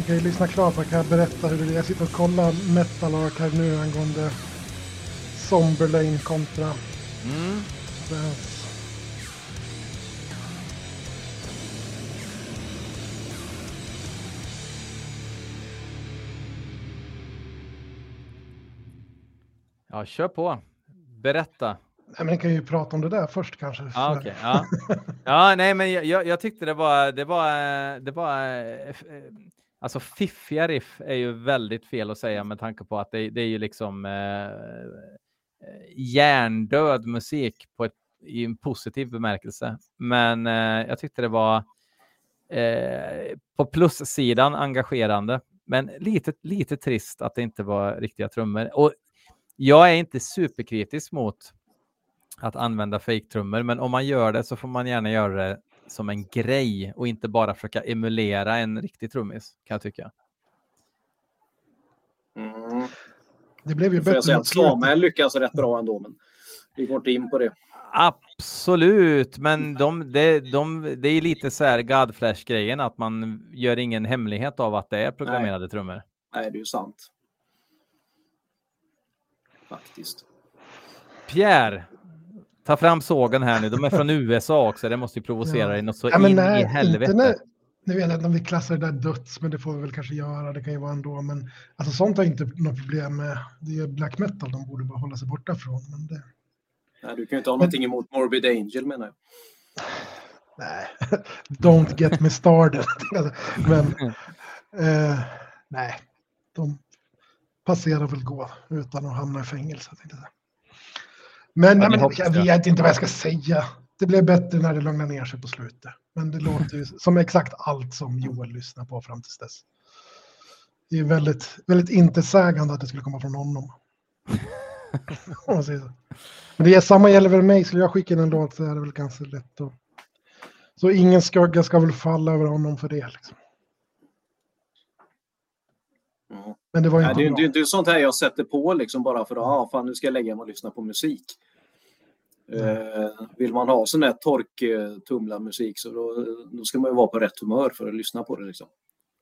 Okej, lyssna klart. Jag kan berätta hur det är. Jag sitter och kollar Metal Archive nu angående Somberlane kontra mm. Ja, kör på. Berätta. Nej, men kan ju prata om det där först kanske. Ah, okay. ja. *laughs* ja, nej, men jag, jag, tyckte det var, det var, det var, eh, alltså fiffiga riff är ju väldigt fel att säga med tanke på att det, det är ju liksom eh, hjärndöd musik på ett, i en positiv bemärkelse. Men eh, jag tyckte det var eh, på plussidan engagerande, men lite, lite trist att det inte var riktiga trummor. Och jag är inte superkritisk mot att använda fejktrummor, men om man gör det så får man gärna göra det som en grej och inte bara försöka emulera en riktig trummis, kan jag tycka. Mm. Det blev ju bättre. Slamäl lyckas rätt bra ändå, men vi går inte in på det. Absolut, men de, de, de, det är lite så här Godflash-grejen att man gör ingen hemlighet av att det är programmerade Nej. trummor. Nej, det är ju sant. Faktiskt. Pierre, Ta fram sågen här nu. De är från USA också. Det måste ju provocera ja. dig något så ja, in nej, i helvete. Inte när, nu vet jag inte om vi klassar det där döds, men det får vi väl kanske göra. Det kan ju vara ändå. Men alltså, sånt har inte något problem med. Det är black metal de borde bara hålla sig borta från. Men det... Nej, du kan ju inte ha någonting emot Morbid Angel menar jag. Nej, *laughs* don't get me started. *laughs* Men eh, nej, de passerar väl gå utan att hamna i fängelse. tänkte jag. Men, Ja, nej, men jag vet inte vad jag ska säga. Det blev bättre när det lugnade ner sig på slutet. Men det låter ju som exakt allt som Joel lyssnar på fram tills dess. Det är väldigt, väldigt intetsägande att det skulle komma från honom. *laughs* Men det är, samma gäller väl mig. Skulle jag skicka in en låt så är det väl ganska lätt att... Så ingen skugga ska väl falla över honom för det. Liksom. Mm. Men det var ju Nej, inte det, bra. det, det är sånt här jag sätter på liksom bara för att ah, fan, nu ska jag lägga mig och lyssna på musik. Eh, vill man ha sån här torktumlarmusik så då, då ska man ju vara på rätt humör för att lyssna på det. Liksom.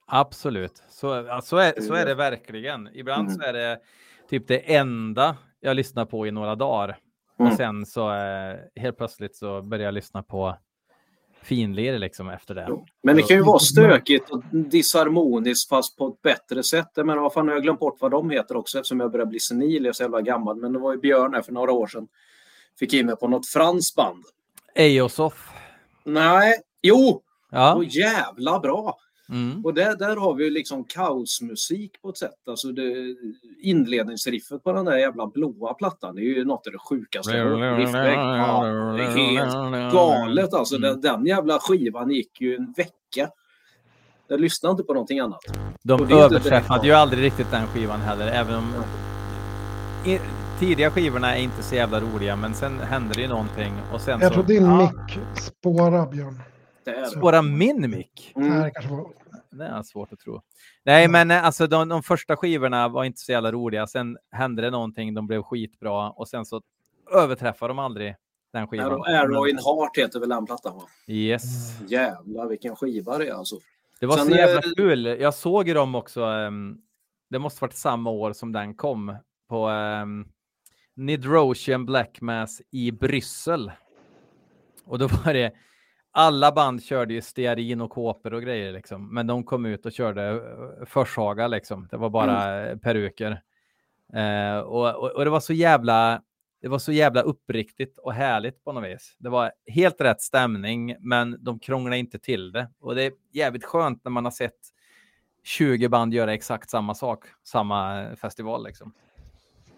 Absolut, så, så, är, så är det verkligen. Ibland så är det typ det enda jag lyssnar på i några dagar. Mm. Och sen så eh, helt plötsligt så börjar jag lyssna på finlir liksom efter det. Men det kan ju vara stökigt och disharmoniskt fast på ett bättre sätt. Menar, vad fan har jag glömt bort vad de heter också eftersom jag börjar bli senil. Jag är så jävla gammal. Men det var ju Björn här för några år sedan. Fick in mig på något franskt band. Eosoff. Nej, jo! Ja. Och jävla bra! Mm. Och där, där har vi ju liksom kaosmusik på ett sätt. Alltså det, inledningsriffet på den där jävla blåa plattan det är ju något av det sjukaste jag. Ja, det är helt galet alltså. Den, den jävla skivan gick ju en vecka. Jag lyssnade inte på någonting annat. De det överträffade ju aldrig riktigt den skivan heller, även om i, tidiga skivorna är inte så jävla roliga, men sen händer det ju någonting och sen Jag så... tror din ja, mick spårar, Björn. Det det. Spåra min mick? Det Mm. här kanske var... Det är svårt att tro. Nej, men eh, alltså de, de första skivorna var inte så jävla roliga. Sen hände det någonting, de blev skitbra och sen så överträffade de aldrig den skivan. Arrow, Arrow in Heart heter väl den plattan va? Yes. Jävlar vilken skiva det är alltså. Det var Sen, så jävla eh, kul. Jag såg ju dem också. ehm, det måste varit samma år som den kom på um, Nidrosian Black Mass i Bryssel. Och då var det alla band körde ju stearin och kåpor och grejer liksom. Men de kom ut och körde uh, Forshaga liksom. Det var bara mm. peruker. Eh, och, och, och det var så jävla det var så jävla uppriktigt och härligt på något vis. Det var helt rätt stämning, men de krånglade inte till det. Och det är jävligt skönt när man har sett 20 band göra exakt samma sak, samma festival liksom.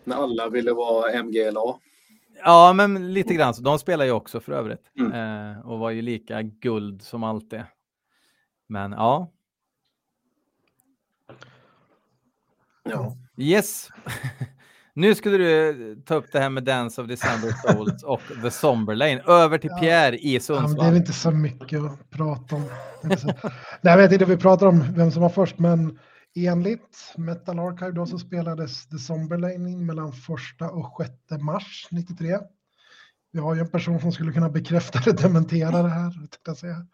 När alla ville vara MGLA. Ja, men lite grann. Så de spelar ju också för övrigt Mm. eh, och var ju lika guld som alltid. Men ja, Ja. yes. *laughs* nu skulle du ta upp det här med Dance of December Souls och The Somber Lane. Över till Ja. Pierre i Ja, men det är Sundsvall. väl inte så mycket att prata om. Nej, jag vet inte, vi pratar om vem som var först, men enligt Metal Archive då så spelades The Somberlane in mellan 1 och 6 mars 93. Vi har ju en person som skulle kunna bekräfta eller dementera det här. jag säga.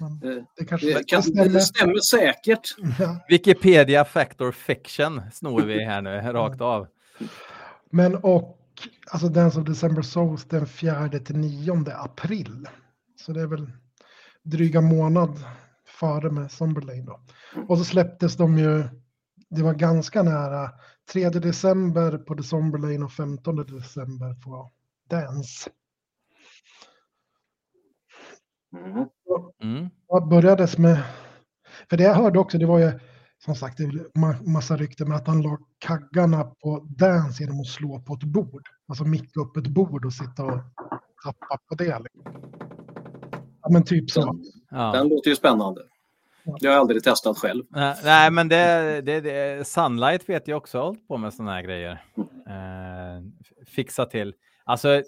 Men Eh, det kanske Det, kan, stämmer. det stämmer säkert. Ja. Wikipedia Factor Fiction snor vi här nu, rakt av. Men och alltså Dance of December Souls den 4 till 9 april. Så det är väl dryga månad före med Somberlane då. Och så släpptes de ju, det var ganska nära, 3 december på The Somberlane och 15 december på Dance. Mm. Mm. Vad börjades med, för det jag hörde också, det var ju som sagt ma- massa rykten med att han la kaggarna på Dance genom att slå på ett bord. Alltså micka upp ett bord och sitta och tappa på det. liksom. Ja men typ så. Ja. Den låter ju spännande. Det har jag aldrig testat själv. Nej, men det, det, det, Sunlight vet jag också har hållit på med sådana här grejer. Eh, fixa till. Alltså,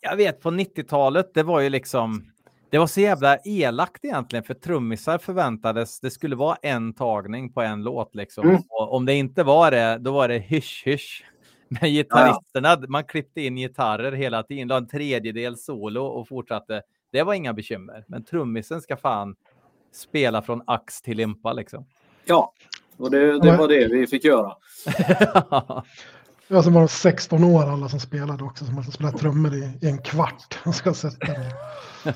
jag vet på 90-talet, det var ju liksom, det var så jävla elakt egentligen, för trummisar förväntades, det skulle vara en tagning på en låt liksom. Mm. Om det inte var det, då var det hysch hysch. Men gitarristerna, man klippte in gitarrer hela tiden, la en tredjedel solo och fortsatte. Det var inga bekymmer, men trummisen ska fan spela från ax till limpa liksom. Ja, och det, det var det vi fick göra. *laughs* Det var som var de 16 år alla som spelade också, som hade spelat trummor i, i en kvart. Jag *laughs* ska sätta den.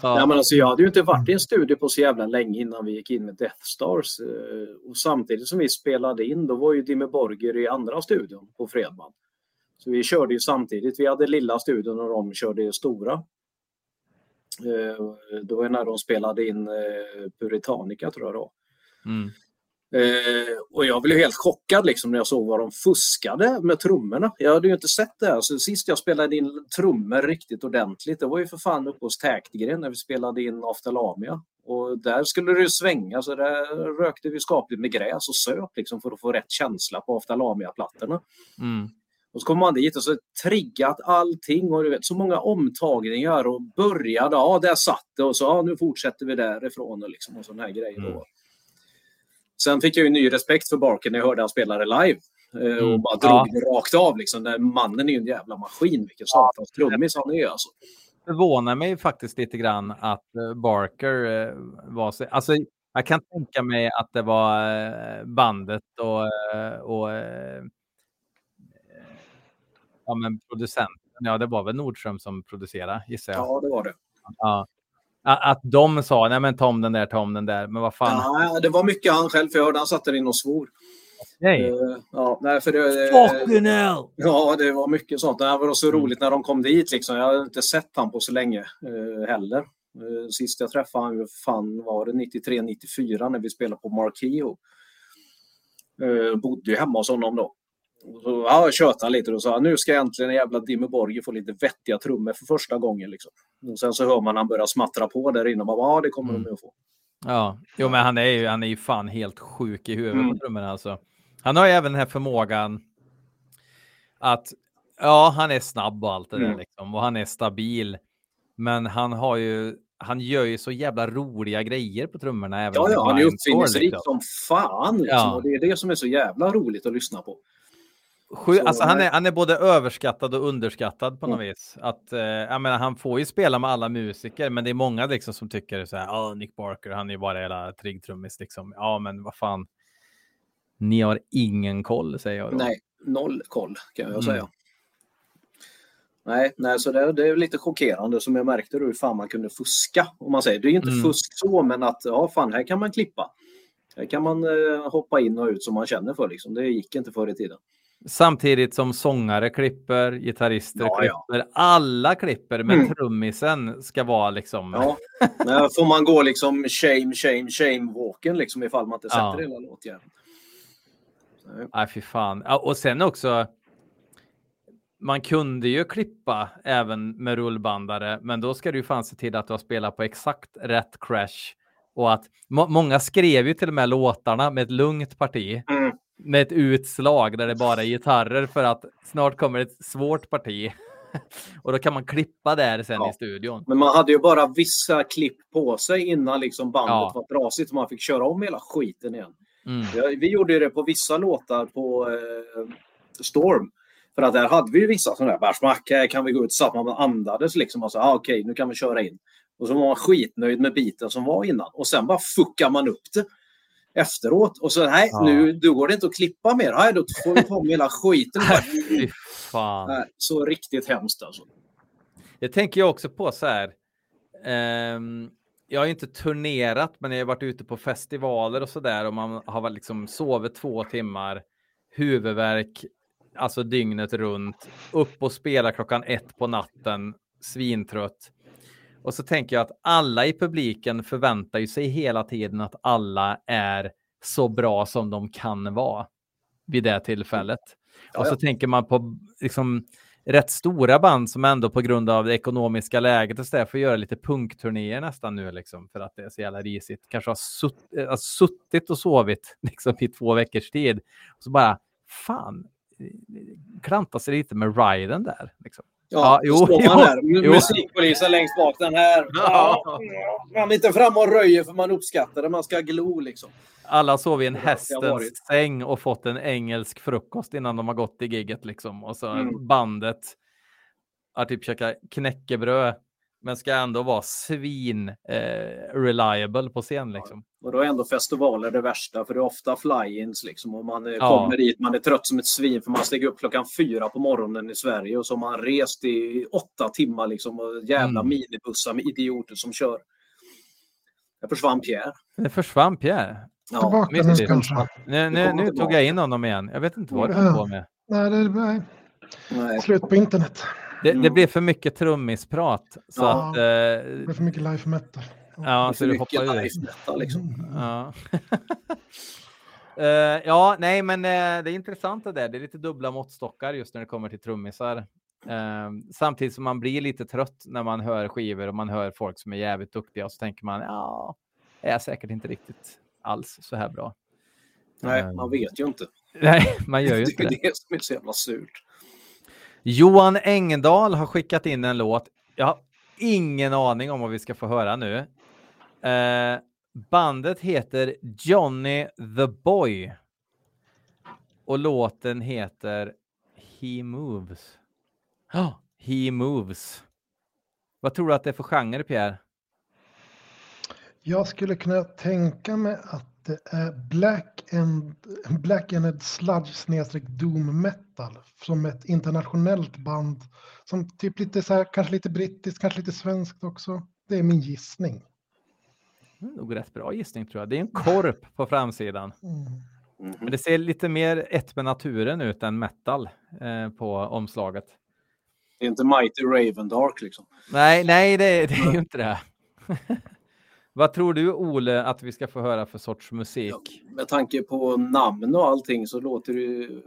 Ja, men alltså, jag hade ju inte varit i en studio på så jävla länge innan vi gick in med Death Stars. eh, Och samtidigt som vi spelade in, då var ju Dimmy Borger i andra studion på Fredman. Så vi körde ju samtidigt. Vi hade lilla studion och de körde stora. Eh, det var när de spelade in eh, Puritanica tror jag då. Mm. Eh, och jag blev helt chockad liksom när jag såg vad de fuskade med trummorna. Jag hade ju inte sett det. Här. Så sist jag spelade in trummor riktigt ordentligt, det var ju för fan uppe hos Täktgren när vi spelade in Aftalamia. Och där skulle det ju svänga så där rökte vi skapligt med gräs och söp liksom för att få rätt känsla på Aftalamia-plattorna. Mm. Och så kommer man dit och så triggat allting och du vet så många omtagningar och började, ja där satt det och så ja, nu fortsätter vi därifrån och liksom och sådana här grejer. Mm. Sen fick jag ju ny respekt för Barker när jag hörde han spelade live. eh, Och Mm. bara drog Ja. det rakt av liksom. Den mannen är ju en jävla maskin. Vilken satans trummis han är alltså. förvånar mig faktiskt lite grann att eh, Barker eh, var så... Alltså, jag kan tänka mig att det var bandet och, och ja, men producenten. Ja, det var väl Nordström som producerade, gissar jag. Ja, det var det. Ja. Att de sa, nej men ta om den där, ta om den där. Men vad fan. Ja, det var mycket han själv, för jag hörde han satt där inne och svor. Nej. Eh, Ja, nej, för det, Fucking hell! Ja, det var mycket sånt. Det var så Mm. roligt när de kom dit. Liksom. Jag hade inte sett han på så länge eh, heller. Eh, sist jag träffade han fan var det 93-94 när vi spelade på Markio. Eh, bodde ju hemma hos honom då. Så, ja, jag tjötade lite och sa nu ska äntligen en jävla Dimmy Borgir få lite vettiga trummor för första gången. Liksom. Och sen så hör man han börja smattra på där inne och bara, ja det kommer Mm. de att få. Ja, jo, men han är ju, han är ju fan helt sjuk i huvudet Mm. på trummorna alltså. Han har ju även den här förmågan att, ja, han är snabb och allt det där Mm. liksom och han är stabil. Men han har ju, han gör ju så jävla roliga grejer på trummorna. Även Ja, ja, han är uppfinningsrik liksom. som fan. Liksom. Ja. Och det är det som är så jävla roligt att lyssna på. Sju, Så, alltså han, är, han är både överskattad och underskattad på något Mm. vis. Att, eh, jag menar, han får ju spela med alla musiker, men det är många liksom som tycker så här, ja, Nick Barker, han är ju bara hela triggtrummis liksom. Ja, men vad fan. Ni har ingen koll, säger jag då. Nej, noll koll kan jag Mm. säga. Nej, nej, så det, det är lite chockerande som jag märkte då hur fan man kunde fuska. Om man säger. Det är ju inte Mm. fusk så, men att ja, fan, här kan man klippa. Här kan man eh, hoppa in och ut som man känner för. Liksom. Det gick inte förr i tiden. Samtidigt som sångare klipper, gitarrister Ja, ja. klipper, alla klipper, men Mm. trummisen ska vara liksom... Ja. Får man gå liksom shame, shame, shame-walken liksom ifall man inte sätter Ja. hela låtjäveln. Nej. Fy fan. Ja, och sen också. Man kunde ju klippa även med rullbandare, men då ska du ju fan se till att du har spelat på exakt rätt crash. Och att må många skrev ju till och med låtarna med ett lugnt parti, Mm. Med ett utslag där det bara är gitarrer för att snart kommer ett svårt parti. *laughs* och då kan man klippa där sen Ja. i studion. Men man hade ju bara vissa klipp på sig innan liksom bandet Ja. var trasigt och man fick köra om hela skiten igen. Mm. Vi gjorde det på vissa låtar på eh, Storm. För att där hade vi ju vissa sådana där bärsmack, kan vi gå ut så att man andades liksom och sa ah, okej nu kan vi köra in. Och så var man skitnöjd med biten som var innan och sen bara fuckar man upp det efteråt och så nej Ja. nu då går det inte att klippa mer. Nej, då får vi ta om hela skiten. *laughs* Fan. Så riktigt hemskt alltså. Jag tänker ju också på så här. ehm, jag har inte turnerat, men jag har varit ute på festivaler och så där och man har liksom sovit två timmar, huvudvärk, alltså dygnet runt, upp och spela klockan ett på natten, svintrött. Och så tänker jag att alla i publiken förväntar ju sig hela tiden att alla är så bra som de kan vara vid det tillfället. Ja, och så ja. tänker man på liksom rätt stora band som ändå på grund av det ekonomiska läget och så där får göra lite punkturnéer nästan nu liksom för att det är så jävla risigt. Kanske har sutt, äh, suttit och sovit *laughs* liksom i två veckors tid. Och så bara fan klanta sig lite med riden där. Liksom. Ja, Ja, jo, jo, står jo. Musikpolisen längst bak. Den här. Ja. Man är inte fram och röjer för man uppskattar det. Man ska glo liksom. Alla sov i en hästens säng och fått en engelsk frukost innan de har gått i gigget liksom. Och så Mm. bandet har typ käkat knäckebröd men ska ändå vara svin eh, reliable på scen liksom. Och då är ändå festivaler det värsta för det är ofta fly-ins liksom. Och man eh, Ja. kommer dit, man är trött som ett svin för man stiger upp klockan fyra på morgonen i Sverige och så har man rest i åtta timmar liksom. Och jävla Mm. minibussar med idioter som kör. Där försvann Pierre. Det försvann Pierre. Ja, Tillbaka det. kanske. Nu, nu, nu tog jag in honom igen. Jag vet inte vad Ja. höll på med. Nej, det är nej. slut på internet. Det, det Mm. blir för mycket trummisprat. Så Ja. att... Det Eh, är för mycket life metal. ja, så du hoppar ur. metal liksom. Ja. *laughs* Eh, ja, nej, men eh, det är intressant det där. Det är lite dubbla måttstockar just när det kommer till trummisar. Eh, samtidigt som man blir lite trött när man hör skivor och man hör folk som är jävligt duktiga och så tänker man ja, är jag säkert inte riktigt alls så här bra. Nej, man vet ju inte. Nej, man gör ju *laughs* Det inte är det. det som är så jävla surt. Johan Engdahl har skickat in en låt. Jag har ingen aning om vad vi ska få höra nu. Eh, bandet heter Johnny the Boy. Och låten heter He Moves. Ja, He Moves. Vad tror du att det är för genre, Pierre? Jag skulle kunna tänka mig att det är Black and, Black and Sludge snedstreck Doom Metal som ett internationellt band som typ lite så här, kanske lite brittiskt, kanske lite svenskt också. Det är min gissning. Det är nog rätt bra gissning tror jag. Det är en korp på framsidan. Mm. Men det ser lite mer ett med naturen ut än metal eh, på omslaget. Det är inte Mighty Raven Dark liksom. Nej, nej, det, det är ju inte det. *laughs* Vad tror du, Ole, att vi ska få höra för sorts musik? Ja, med tanke på namn och allting så låter det ju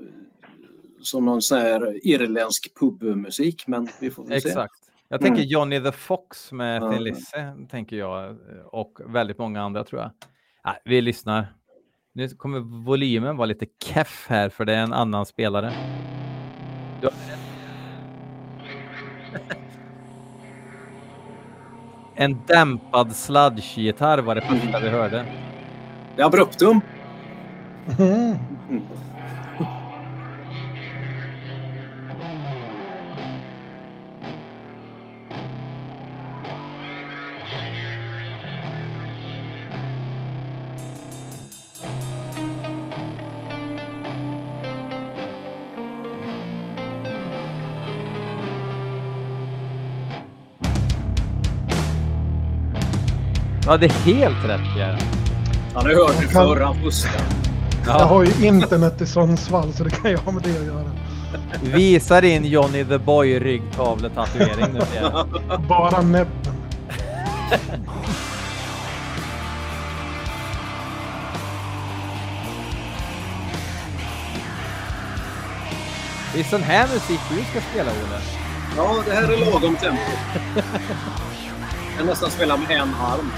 som någon sån här irländsk pubmusik, men vi får väl se. Exakt. Jag Mm. tänker Johnny the Fox med Ja. Thin Lizzy, tänker jag, och väldigt många andra tror jag. Nej, vi lyssnar. Nu kommer volymen vara lite keff här, för det är en annan spelare. Du har rätt. *laughs* En dämpad sludge-gitarr var det första vi hörde. Det är Abruptum. Mm. Ja, det är helt rätt Pierre. Han har hört det Jag kan- förr, han fuskar. Jag Ja. har ju internet i Sundsvall så det kan jag ha med det att göra. Visa din Johnny the Boy ryggtavletatuering nu Pierre. *laughs* Bara näbben. Det är sån här musik du ska spela Ole. Ja, det här är lagom tempo. *laughs* Jag kan nästan spela med en arm.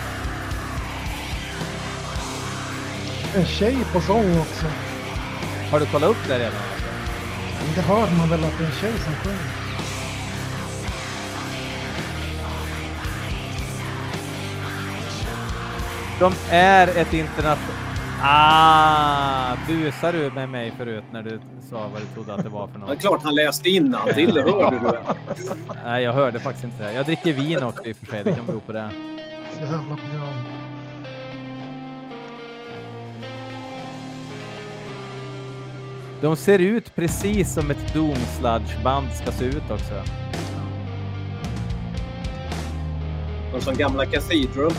En tjej på sång också. Har du kollat upp det redan? Det hör man väl att det är en tjej som sjunger. De är ett internationellt... Ah, busar du med mig förut när du sa vad du trodde att det var för Det är något? klart han läste innantill, det hörde du. Nej, jag hörde faktiskt inte det. Jag dricker vin också i och för sig. Det kan bero på det. Jävla bra. De ser ut precis som ett Doom Sludge-band ska se ut också. De som gamla Cathedral.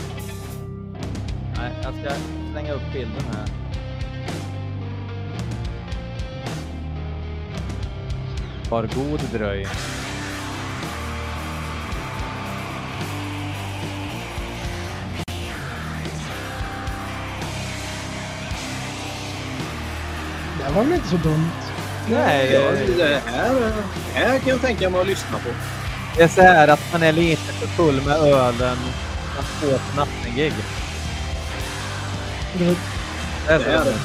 Nej, jag ska slänga upp bilden här. Var god dröj. Det var väl inte så dumt. Nej, Ja, det här, det här kan jag tänka mig att lyssna på. det är så här att man är lite för full med ölen. Man får ett nattengig. Det, Det är Det är så. det.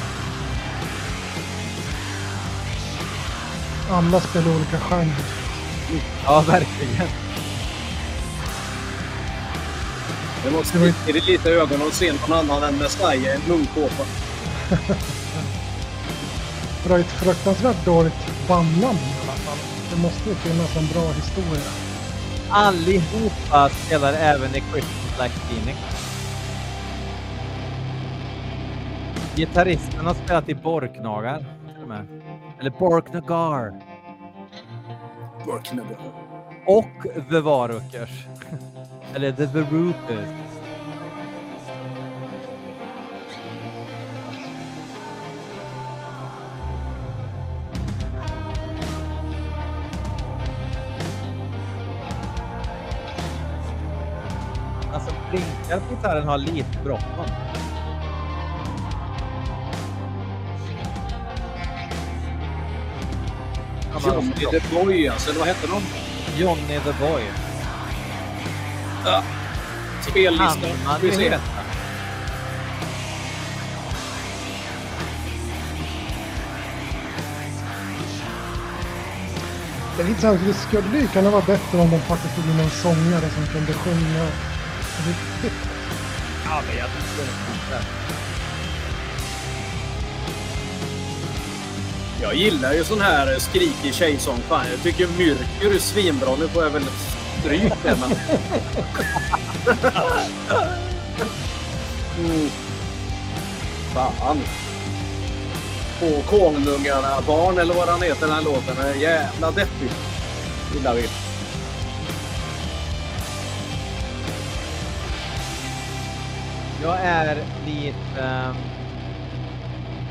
alla spelar olika genrer. Ja, verkligen. Det måste i det lite ögon och se någon annan än Messiah i en munkåpa. *laughs* Var ett fruktansvärt dåligt bandnamn i alla fall. Det måste ju finnas en bra historia. Allihopa spelar även i Christian Black Phoenix. Gitarristen har spelat i Borknagar. till och med. Eller Borknagar. Och The Varukers. *laughs* Eller The Verukers. Blinkar på gitarren har lite bråttom. Johnny the Boy alltså, eller vad hette de? Johnny the Boy. Spellistan. Han Ska vi se. Det är lite så här, det skulle ju kunna vara bättre om de faktiskt tog in någon sångare som kunde sjunga. Ja, men jag. Jag gillar ju sån här skrikig tjejsång. Fan, jag tycker Myrkur är svinbra. Nu får jag väl stryk det, men... mm. *laughs* Fan. På Konungarna barn eller vad han heter den här låten. Den är jävla deppig. Gillar vi. Jag är lite um,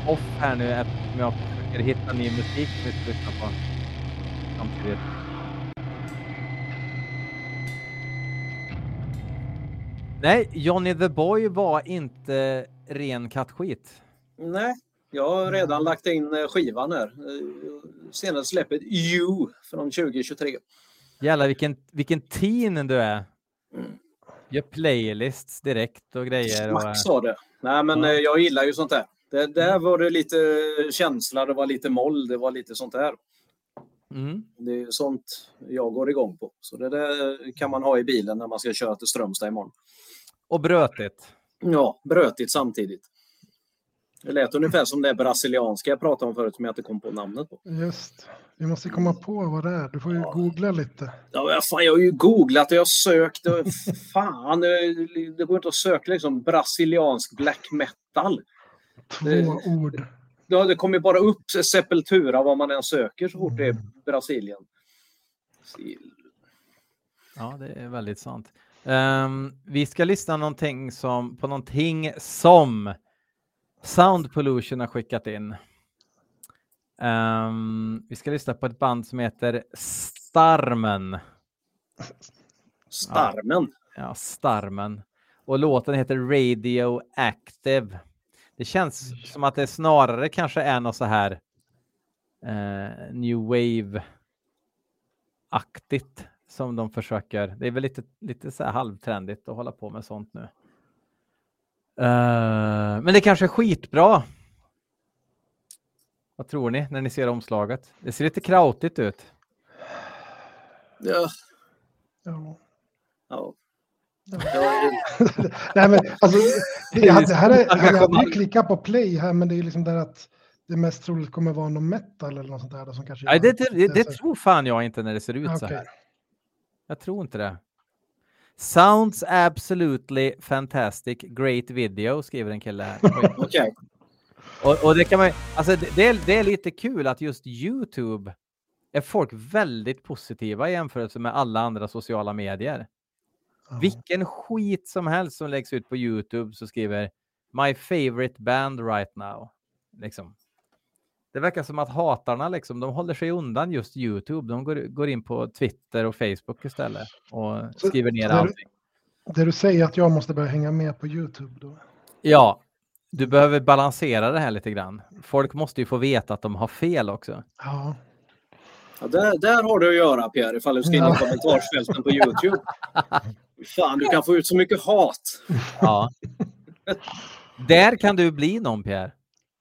off här nu eftersom jag försöker hitta ny musik vi ska lyssna på samtidigt. Nej, Johnny the Boy var inte ren kattskit. Nej, jag har redan lagt in eh, skivan här. Eh, Senaste släppet You från 2023. Jävlar vilken, vilken teen du är. Mm. Gör playlists direkt och grejer. Och, Max sa det. Nej, men Ja. eh, jag gillar ju sånt där. Det, där var det lite känsla, det var lite moll, det var lite sånt där. mm. Det är sånt jag går igång på. Så det där kan man ha i bilen när man ska köra till Strömstad imorgon. och brötigt. Ja, brötigt samtidigt. Det lät ungefär som det brasilianska jag pratade om förut som jag inte kom på namnet på. Just. Vi måste komma på vad det är. Du får ju googla lite. Ja, fan, jag har ju googlat och jag har sökt. Och fan, det, går inte att söka liksom brasiliansk black metal. Två Det- ord. Ja, det kommer bara upp Sepultura vad man än söker så fort det är Brasilien. Ja, det är väldigt sant. Ehm, vi ska lyssna någonting som, på någonting som Sound Pollution har skickat in. Ehm, vi ska lyssna på ett band som heter Starmen. Starmen. Ja, Starmen. Och låten heter Radioactive. Det känns som att det snarare kanske är något så här eh, New Wave-aktigt som de försöker. Det är väl lite, lite så här halvtrendigt att hålla på med sånt nu. Eh, men det kanske är skitbra. Vad tror ni när ni ser omslaget? Det ser lite krautigt ut. Ja. Ja. Ja. *laughs* Nej, men alltså, det, det här är, jag hade ju klickat på play här, men det är ju liksom där att det mest troligt kommer vara någon metal eller något sånt där. Som kanske Nej, det, det, det, det så- tror fan jag inte när det ser ut så Okej. här. Jag tror inte det. Sounds absolutely fantastic, great video, skriver en kille här. *laughs* Okej. och, och det kan man alltså det, är, det är lite kul att just Youtube är folk väldigt positiva i jämförelse med alla andra sociala medier. Ja. Vilken skit som helst som läggs ut på Youtube så skriver My favorite band right now. Liksom. Det verkar som att hatarna liksom, de håller sig undan just Youtube. De går, går in på Twitter och Facebook istället och Så- skriver ner allting. Det du säger att jag måste börja hänga med på YouTube då? Ja, du behöver balansera det här lite grann. Folk måste ju få veta att de har fel också. Ja. Ja, där, där har du att göra Pierre, ifall du ska in i Ja. kommentarsfälten på Youtube. Fan, du kan få ut så mycket hat. Ja. *laughs* Där kan du bli någon Pierre.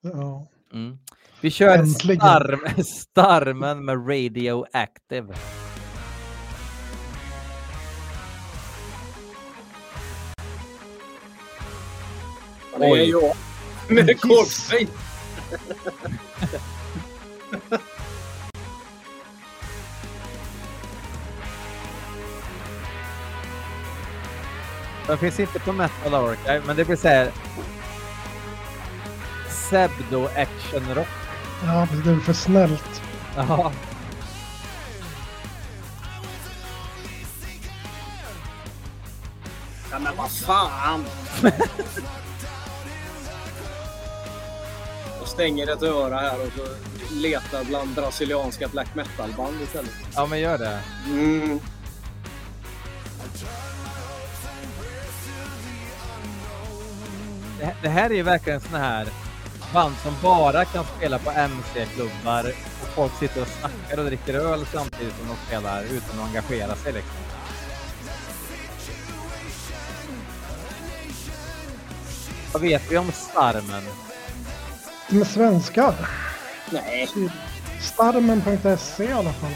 ja. Mm. Vi kör Äntligen. starm, *laughs* Starmen med Radioactive. Oj. jag *laughs* med rekordfejt. *laughs* Den finns inte på Metal Archive, men det blir så här Pseudo action rock. Ja, det är för snällt. Ja. Ja, men vad fan! Jag stänger ett öra här och så letar bland brasilianska black metal-band istället. ja, men gör det. Mm. det, det här är ju verkligen sån här band som bara kan spela på MC-klubbar och folk sitter och snackar och dricker öl samtidigt som de spelar utan att engagera sig liksom. Vad vet vi om Starmen? Med svenskar. Nej. Starmen.se i alla fall.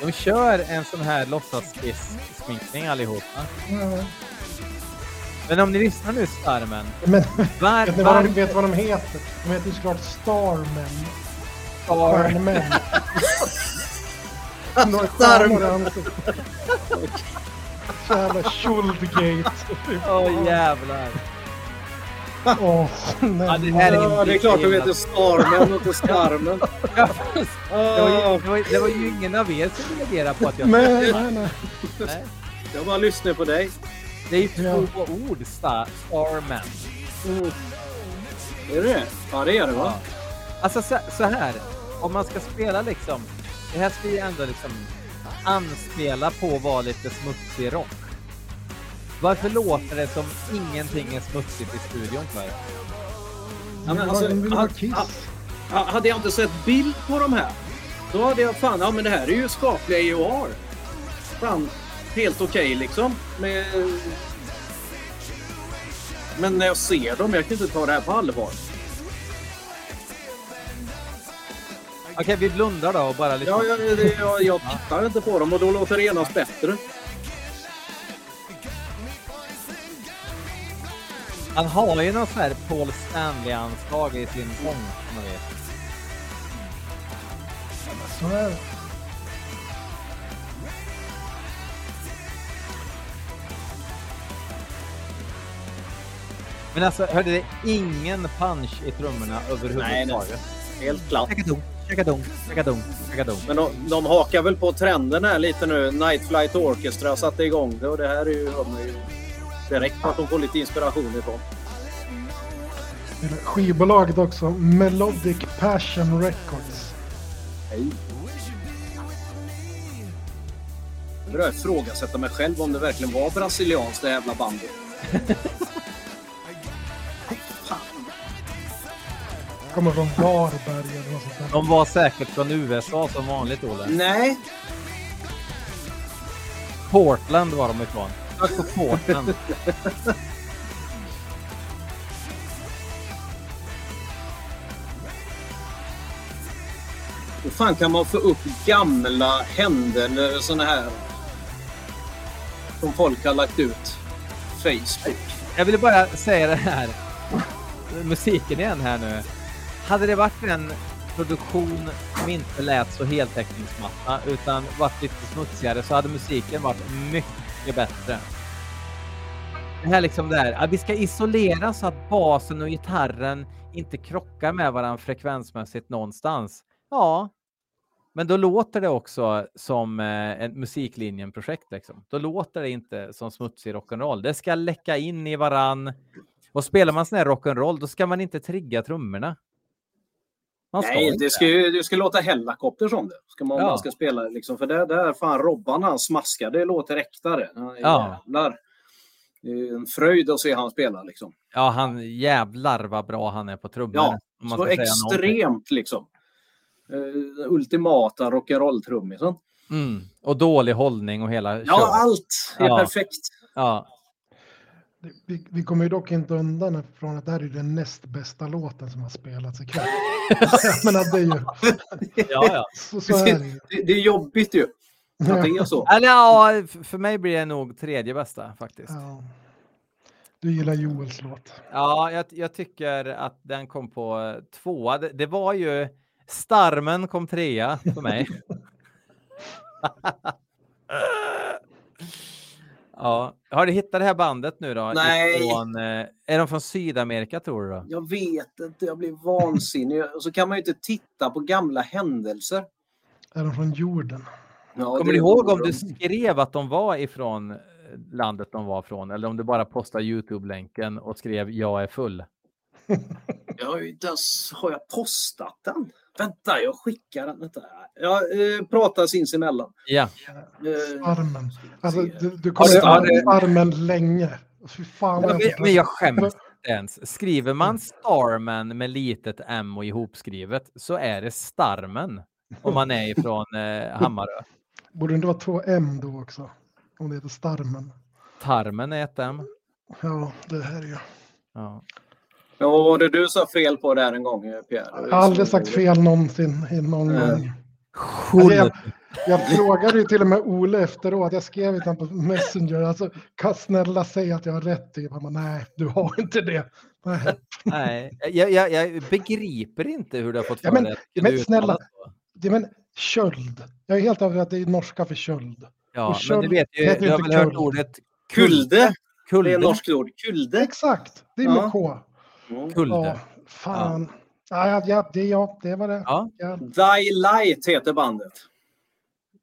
De kör en sån här låtsassminkning allihopa. Ja. Men om ni lyssnar nu Starmen. Men Var, vet ni vad var, de, vet ni vad de heter? De heter ju såklart Starmen. var, Starmen. *laughs* ansiktet. Jävla Schuldgate. Åh jävlar. Åh, nej. Ja, det här är Ja, det är klart de heter Starmen och inte Starmen. *laughs* Det var, ju, det, var, det var ju ingen av er som reagerade på att jag Nej, nej, nej. Nej. Jag bara lyssnar på dig. Det är ju Ja. två ord, Star, Starman. Mm. Är det det? Ja, det är det va? Alltså så, så här, om man ska spela liksom, det här ska ju ändå liksom anspela på att vara lite smutsig rock. Varför låter det som ingenting är smutsigt i studion för? Ja, men alltså, Hade jag inte sett bild på de här, då hade jag fan, ja men det här är ju skapliga EOR. Fan, helt okej liksom. Med... Men när jag ser dem, jag kan inte ta det här på allvar. Okej, vi blundar då och bara lyssnar. Ja, jag, jag, jag tittar inte på dem och då låter det genast bättre. Han har ju något sånt här Paul Stanley-anslag i sin sång. som man vet. Så är det. Men alltså, hörde det ingen punch i trummorna överhuvudtaget? Helt klart. Chakadung, chakadung, chakadung, chakadung. Men de, de hakar väl på trenden här lite nu. Night Flight Orchestra satte igång det och det här är ju, de är ju direkt att de får lite inspiration ifrån. Skivbolaget också. Melodic Passion Records. Hej. Nu börjar jag ifrågasätta mig själv om det verkligen var brasilianskt det jävla bandet. *laughs* Kommer från Varberg eller något sånt där. De var säkert från USA som vanligt, Olle. Nej, Portland var de ifrån. Tack på Portland. hur fan kan man få upp gamla händelser såna här som folk har lagt ut? Facebook. Jag ville bara säga det här. Musiken igen här nu. Hade det varit en produktion som inte lät så heltäckningsmatta utan varit lite smutsigare så hade musiken varit mycket bättre. Det här liksom där, att vi ska isolera så att basen och gitarren inte krockar med varandra frekvensmässigt någonstans. Ja, men då låter det också som eh, ett musiklinjen-projekt. Liksom. Då låter det inte som smutsig rock'n'roll. Det ska läcka in i varann. Och spelar man sån här rock'n'roll, då ska man inte trigga trummorna. Nej, inte. det ska det ska låta Hellacopters om det. Ska man, Ja. man ska spela liksom. För det där fan Robban han smaskar, det låter äktare. Ja. Jävlar. Det är en fröjd att se han spela liksom. Ja, han jävlar vad bra han är på trummor. Ja, så extremt liksom. Uh, ultimata rock'n'roll-trummisen. Mm. Och dålig hållning och hela Ja, köret. allt är Ja. perfekt. Ja. Vi, vi kommer ju dock inte undan från att det här är den näst bästa låten som har spelats ikväll. *laughs* Jag menar, det är ju... Ja, ja. Så, så är det ju. Det, det är jobbigt ju. Att det är så. Eller ja, för mig blir det nog tredje bästa faktiskt. Ja. Du gillar Joels låt. Ja, jag, jag tycker att den kom på eh, tvåa. Det, det var ju Starmen kom trea för mig. *laughs* *laughs* ja, har du hittat det här bandet nu då? Nej. Ifrån, eh, är de från Sydamerika tror du? Då? Jag vet inte, jag blir vansinnig. Och så kan man ju inte titta på gamla händelser. Är de från jorden? Ja, Kommer du ihåg om du skrev att de var ifrån eh, landet de var från? Eller om du bara postade Youtube-länken och skrev jag är full? Jag har ju inte ens... Har jag postat den? Vänta, jag skickar den. Vänta. Jag eh, pratar sinsemellan. Ja. Eh, Armen. Alltså, du, du kommer du- armen länge. Fy fan vad Men, jag men jag skäms. inte ens. Skriver man Starman med litet M och ihopskrivet så är det Starmen om man är ifrån eh, Hammarö. Borde det inte vara två M då också? Om det heter Starmen. Tarmen är ett M. Ja, det här är ju. Ja. Ja, vad var det du sa fel på där en gång, eh, Pierre? Jag har aldrig sagt fel någonsin i någon Nej. gång. Alltså, jag, jag *laughs* frågade ju till och med Ole efteråt. Jag skrev till honom på Messenger. Alltså, kan snälla säga att jag har rätt? Jag bara, nej, du har *laughs* inte det. Nej. Nej, jag, jag, jag begriper inte hur du har fått Ja, för men- dig att men snälla. Det, men köld. Jag är helt över att det är norska för köld. Ja, och men köld du vet ju, heter du har inte väl hört kuld. ordet Kulde. Det Kulde? är ett norskt ord. Kulde. Exakt, det är med Ja. K. Mm. Kulde. Ja, fan. Ja. Ja, ja, det, ja, det var det. Ja. Ja. Die Light heter bandet.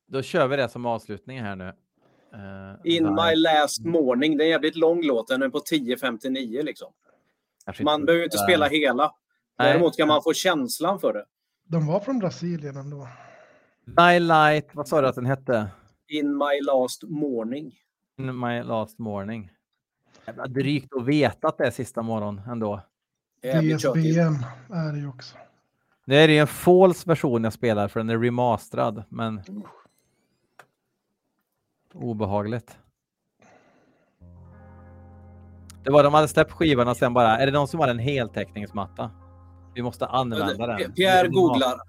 Då kör vi det som avslutning här nu. Eh, In där. My Last Morning. Det är en jävligt lång låt. Den är på 10.59 liksom. Man behöver inte spela hela. Nej. Däremot kan man få känslan för det. De var från Brasilien ändå. Die Light, vad sa du att den hette? In My Last Morning. In My Last Morning. Jävla drygt att veta att det är sista morgon ändå. DSBM är det ju också. Det är ju en false version jag spelar för den är remasterad, men obehagligt. Det var de hade släppt skivan och sen bara, är det någon som har en heltäckningsmatta? Vi måste använda den. Pierre googlar.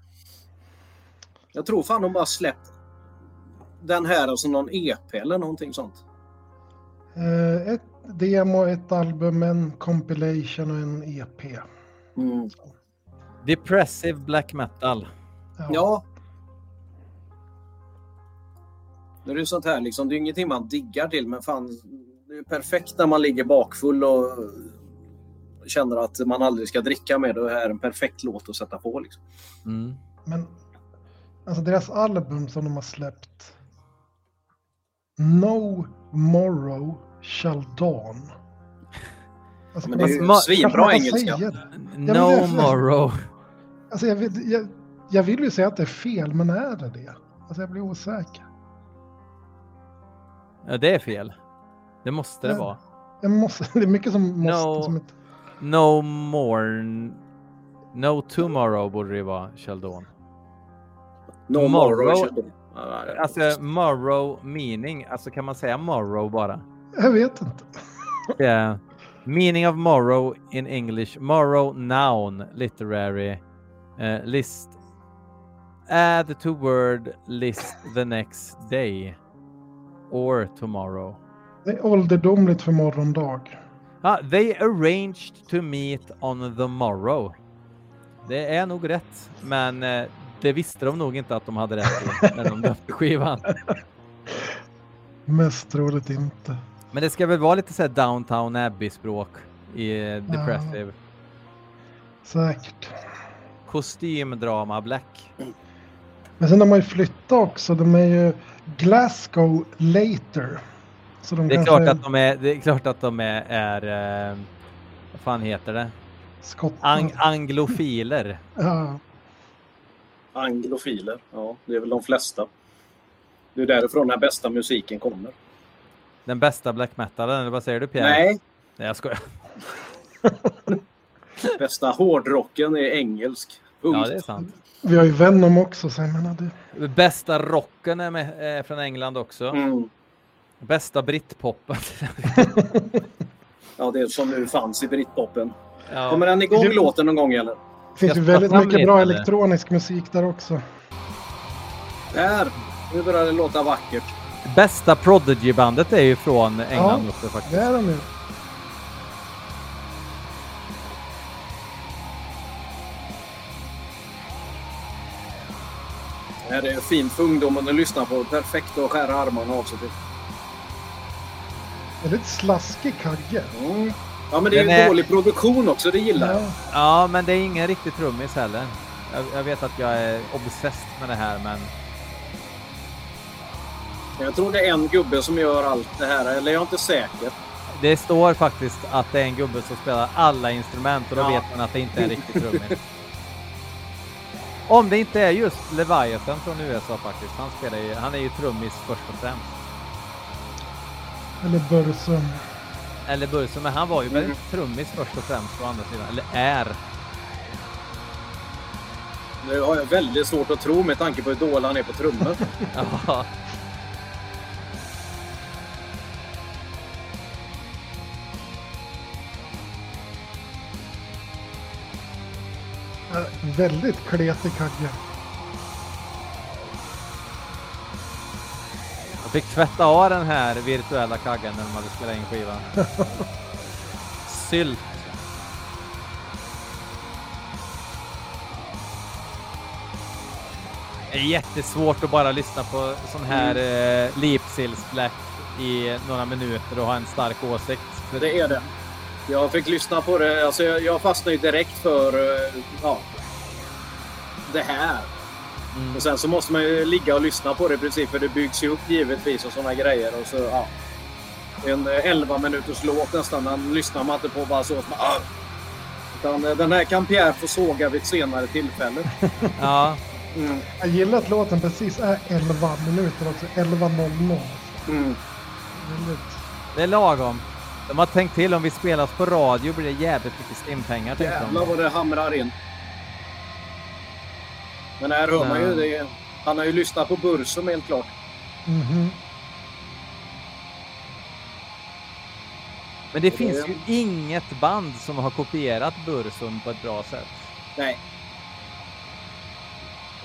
Jag tror fan de bara släppt den här alltså någon EP eller någonting sånt. Eh, ett demo, ett album, en compilation och en EP. Mm. Depressive black metal. Ja. Det är ju sånt här liksom. Det är ingenting man diggar till men fan. Det är perfekt när man ligger bakfull och känner att man aldrig ska dricka med. Det är en perfekt låt att sätta på liksom. Mm. Men alltså deras album som de har släppt. No Morrow Shall Dawn. Alltså, Men det är ju svinbra engelska. säga det? No det morrow. Alltså, jag, vet, jag, jag vill ju säga att det är fel, men är det det? Alltså jag blir osäker. Ja, det är fel. Det måste det vara. Jag måste, *laughs* det är mycket som måste. No. Som ett, No more... No tomorrow borde det ju vara, Sheldon. No Morrow. Morrow. Det Alltså morrow meaning, alltså kan man säga morrow bara? Jag vet inte. Yeah. Meaning of morrow in English. Morrow noun literary eh, list. Add to word list the next day. Or tomorrow. Det är ålderdomligt för morgondag. Ah, they arranged to meet on the morrow. Det är nog rätt, men eh, det visste de nog inte att de hade rätt när de döpte skivan. *laughs* Mest troligt inte. Men det ska väl vara lite så här Downtown Abbey-språk i eh, Depressive. Säkert. Kostymdrama Black. Men sen har man ju flyttat också. De är ju Glasgow later. Så de Det är kanske klart att de är, det är, klart att de är, är eh, vad fan heter det? skottar. Ang anglofiler. ja, Anglofiler. Ja, det är väl de flesta. Det är därifrån den bästa musiken kommer. Den bästa black metalen, eller vad säger du Pierre? Nej, Nej jag skojar. *laughs* bästa hårdrocken är engelsk. Punkt. Ja, det är sant. vi har ju Venom också. Så jag menar det. Bästa rocken är med, eh, från England också. Mm. Bästa brittpoppen. *laughs* Ja, det är som nu fanns i britpopen. ja. Kommer den igång Det- låten någon gång eller? Det finns ju väldigt mycket bra eller? elektronisk musik där också. Där! Nu börjar det låta vackert. Bästa Prodigy-bandet är ju från England också faktiskt. Det är de ju. Det här är fint för ungdomen att lyssna på. Perfekt att skära armarna av sig till. Väldigt slaskig kagge. Mm. Ja, men det är är- dålig produktion också. Det gillar jag. Ja, Ja, men det är ingen riktig trummis heller. Jag, jag vet att jag är obsessed med det här, men Jag tror det är en gubbe som gör allt det här. Eller jag är inte säker. det står faktiskt att det är en gubbe som spelar alla instrument och då Ja. vet man att det inte är en riktig trummis. Om det inte är just Leviathan från USA faktiskt. Han, spelar ju, han är ju trummis först och främst. eller Börsum. eller Burso, men han var ju Mm. trummis först och främst på andra sidan, eller är. Nu har jag väldigt svårt att tro med tanke på hur dålig han är på trummor. *laughs* Ja. Eh, Väldigt kletig kagge. Jag fick tvätta av den här virtuella kaggen när de hade spelat in skivan. *laughs* Sylt. Det är jättesvårt att bara lyssna på sån här mm. eh, i några minuter och ha en stark åsikt. För Det är det. Jag fick lyssna på det. Alltså jag, jag fastnade ju direkt för eh, ja, det här. Mm. Och sen så måste man ju ligga och lyssna på det i princip för det byggs ju upp givetvis och sådana grejer. Och så, ja, en eh, 11 minuters låt nästan. Den lyssnar man inte på bara så. Som, ah! Utan eh, den här kan Pierre få såga vid ett senare tillfälle. *laughs* Ja, Mm. Jag gillar att låten precis är 11 minuter också. 11.00. Mm. Väldigt. det är lagom. De har tänkt till, om vi spelas på radio blir det jävligt mycket stimpengar. Jävlar vad det hamrar in. Men här hör man ju det. Han har ju lyssnat på Bursum helt klart. Mhm. Men det Och finns det- ju inget band som har kopierat Bursum på ett bra sätt. Nej.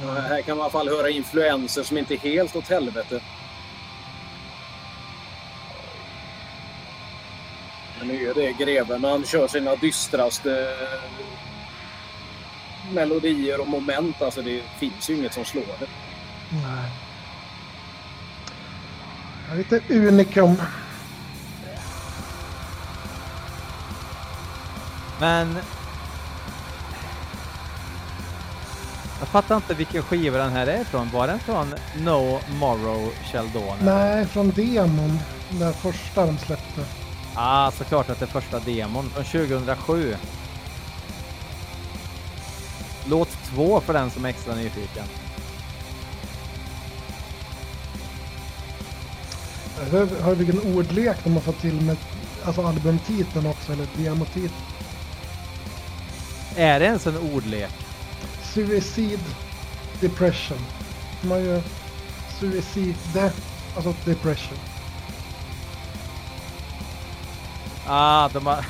Och Här kan man i alla fall höra influenser som inte är helt åt helvete. Men nu är det greven när han kör sina dystraste melodier och moment. Alltså det finns ju inget som slår det. Nej. Ja, Lite unikum. Men... Jag fattar inte vilken skiva den här är ifrån. Var den från No Morrow Sheldon? Nej, från demon. Den där första de släppte. Ah, såklart att det är första demon från 2007. Låt två för den som är extra nyfiken. Hör, hör vilken ordlek de har fått till med alltså albumtiteln också, eller demotiteln. Är det ens en ordlek? Suicide Depression. De har ju Suicide, alltså depression. Ah, de har...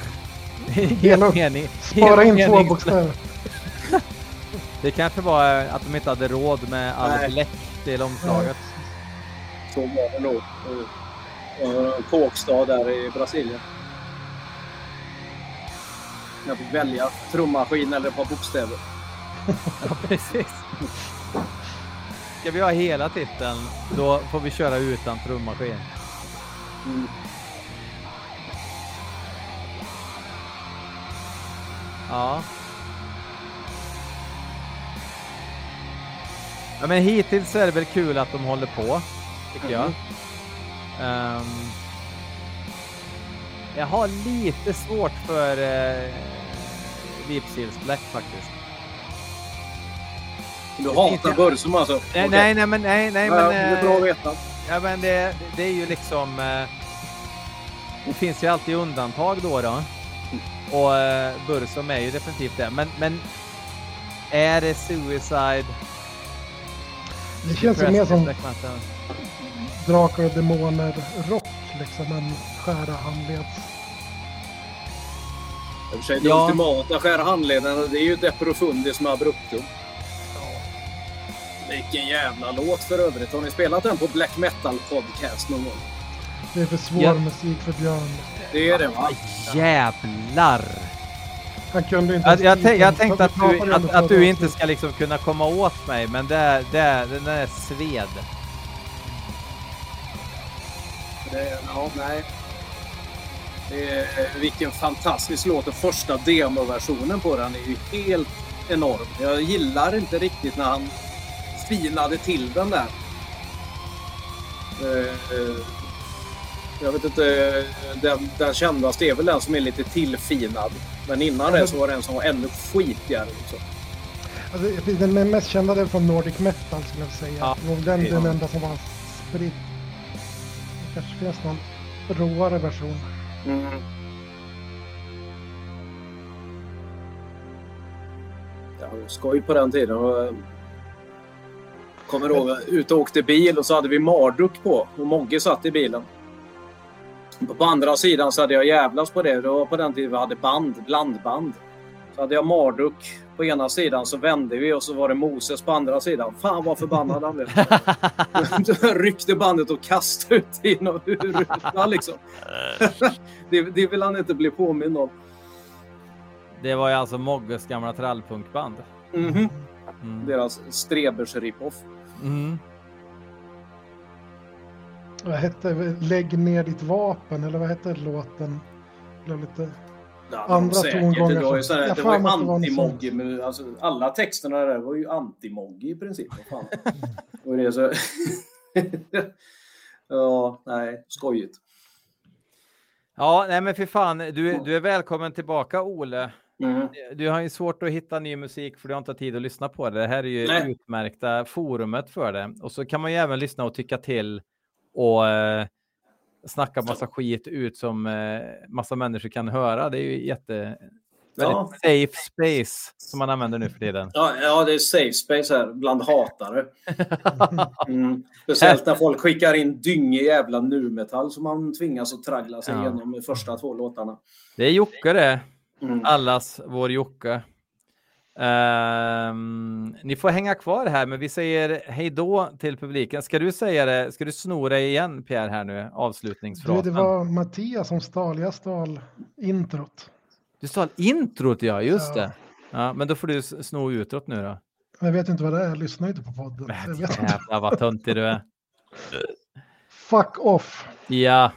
*laughs* Helt mening. Spara in två bokstäver. *laughs* Det kanske var att de inte hade råd med all Nej. bläck till omslaget. Så var det nog. Kåkstad där i Brasilien. Jag fick välja trummaskin eller ett par bokstäver. *laughs* Ja, precis. Ska vi ha hela titeln, då får vi köra utan trummaskin. Mm. Ja. Ja, men hittills så är det väl kul att de håller på, tycker jag. Ehm, jag har lite svårt för uh, Lipsils Black faktiskt. Du hatar Bursum alltså? Nej, nej, nej, men nej, nej, Ja, men. det är bra att eh, veta. Ja, men det, det är ju liksom... Eh, det finns ju alltid undantag då. då. Och eh, Bursum är ju definitivt det. Men, men är det Suicide? Det känns ju mer som? Drakar och Demoner rock liksom. En skära handleds... I och för sig, det Ja. ultimata skära handleden, det är ju Deprofundis med Abruptum. Vilken jävla låt för övrigt. Har ni spelat den på Black Metal Podcast någon gång? Det är för svår Ja. musik för Björn. Det är det va? Jävlar! Han kunde inte Jag, jag, ens tänk, jag tänkte att du, att, att du inte ska liksom kunna komma åt mig, men det, det, den är sved. Det, ja, nej. Det är, vilken fantastisk låt. Den första demoversionen på den är ju helt enorm. Jag gillar inte riktigt när han finade till den där. Eh, eh, jag vet inte, den, den kändaste är väl den som är lite tillfinad. Men innan det så var det en som var ännu skitigare. Liksom. Alltså, den mest kända är från Nordic Metal skulle jag säga. Ja, och den är den enda som var spridd. Det kanske finns någon råare version. Mm. Det var skoj på den tiden. Eh, kommer ihåg, ute och åkte bil och så hade vi Marduk på och Mogge satt i bilen. På andra sidan så hade jag jävlas på det. Det var på den tiden vi hade band, blandband. Så hade jag Marduk på ena sidan så vände vi och så var det Moses på andra sidan. Fan vad förbannad han blev. *laughs* *laughs* Ryckte bandet och kastade ut genom rutan liksom. *laughs* det, det vill han inte bli påmind om. Det var ju alltså Mogges gamla trallpunkband. Mm -hmm. mm. Deras Strebers rip-off. Mm. Vad hette Lägg ner ditt vapen eller vad hette låten? Blev lite ja, andra tongångar. Det var ju, sådär, det var ju anti-Moggi. Alltså, alla texterna där var ju anti-Moggi i princip. Fan. *laughs* Och det så... *laughs* ja, nej, skojigt. Ja, nej men för fan, du, du är välkommen tillbaka Ole. Mm. Du har ju svårt att hitta ny musik för du har inte tid att lyssna på det. Det här är ju Nej. utmärkta forumet för det. Och så kan man ju även lyssna och tycka till och eh, snacka massa skit ut som eh, massa människor kan höra. Det är ju jätte... Ja. Safe space som man använder nu för tiden. Ja, ja, det är safe space här bland hatare. *laughs* Mm. Speciellt när folk skickar in dyngig jävla nu-metall som man tvingas att traggla sig ja. igenom de första två låtarna. Det är Jocke det. Mm. Allas vår Jocke. Um, ni får hänga kvar här, men vi säger hej då till publiken. Ska du säga det? Ska du snora igen Pierre här nu? Avslutningsfrasen. Det var Mattias som stal. Jag stal introt. Du stal introt, ja, just ja. det. Ja, men då får du sno utrot nu då. Jag vet inte vad det är. Jag lyssnar inte på podden. Jävlar vad töntig du är. Fuck off. Ja.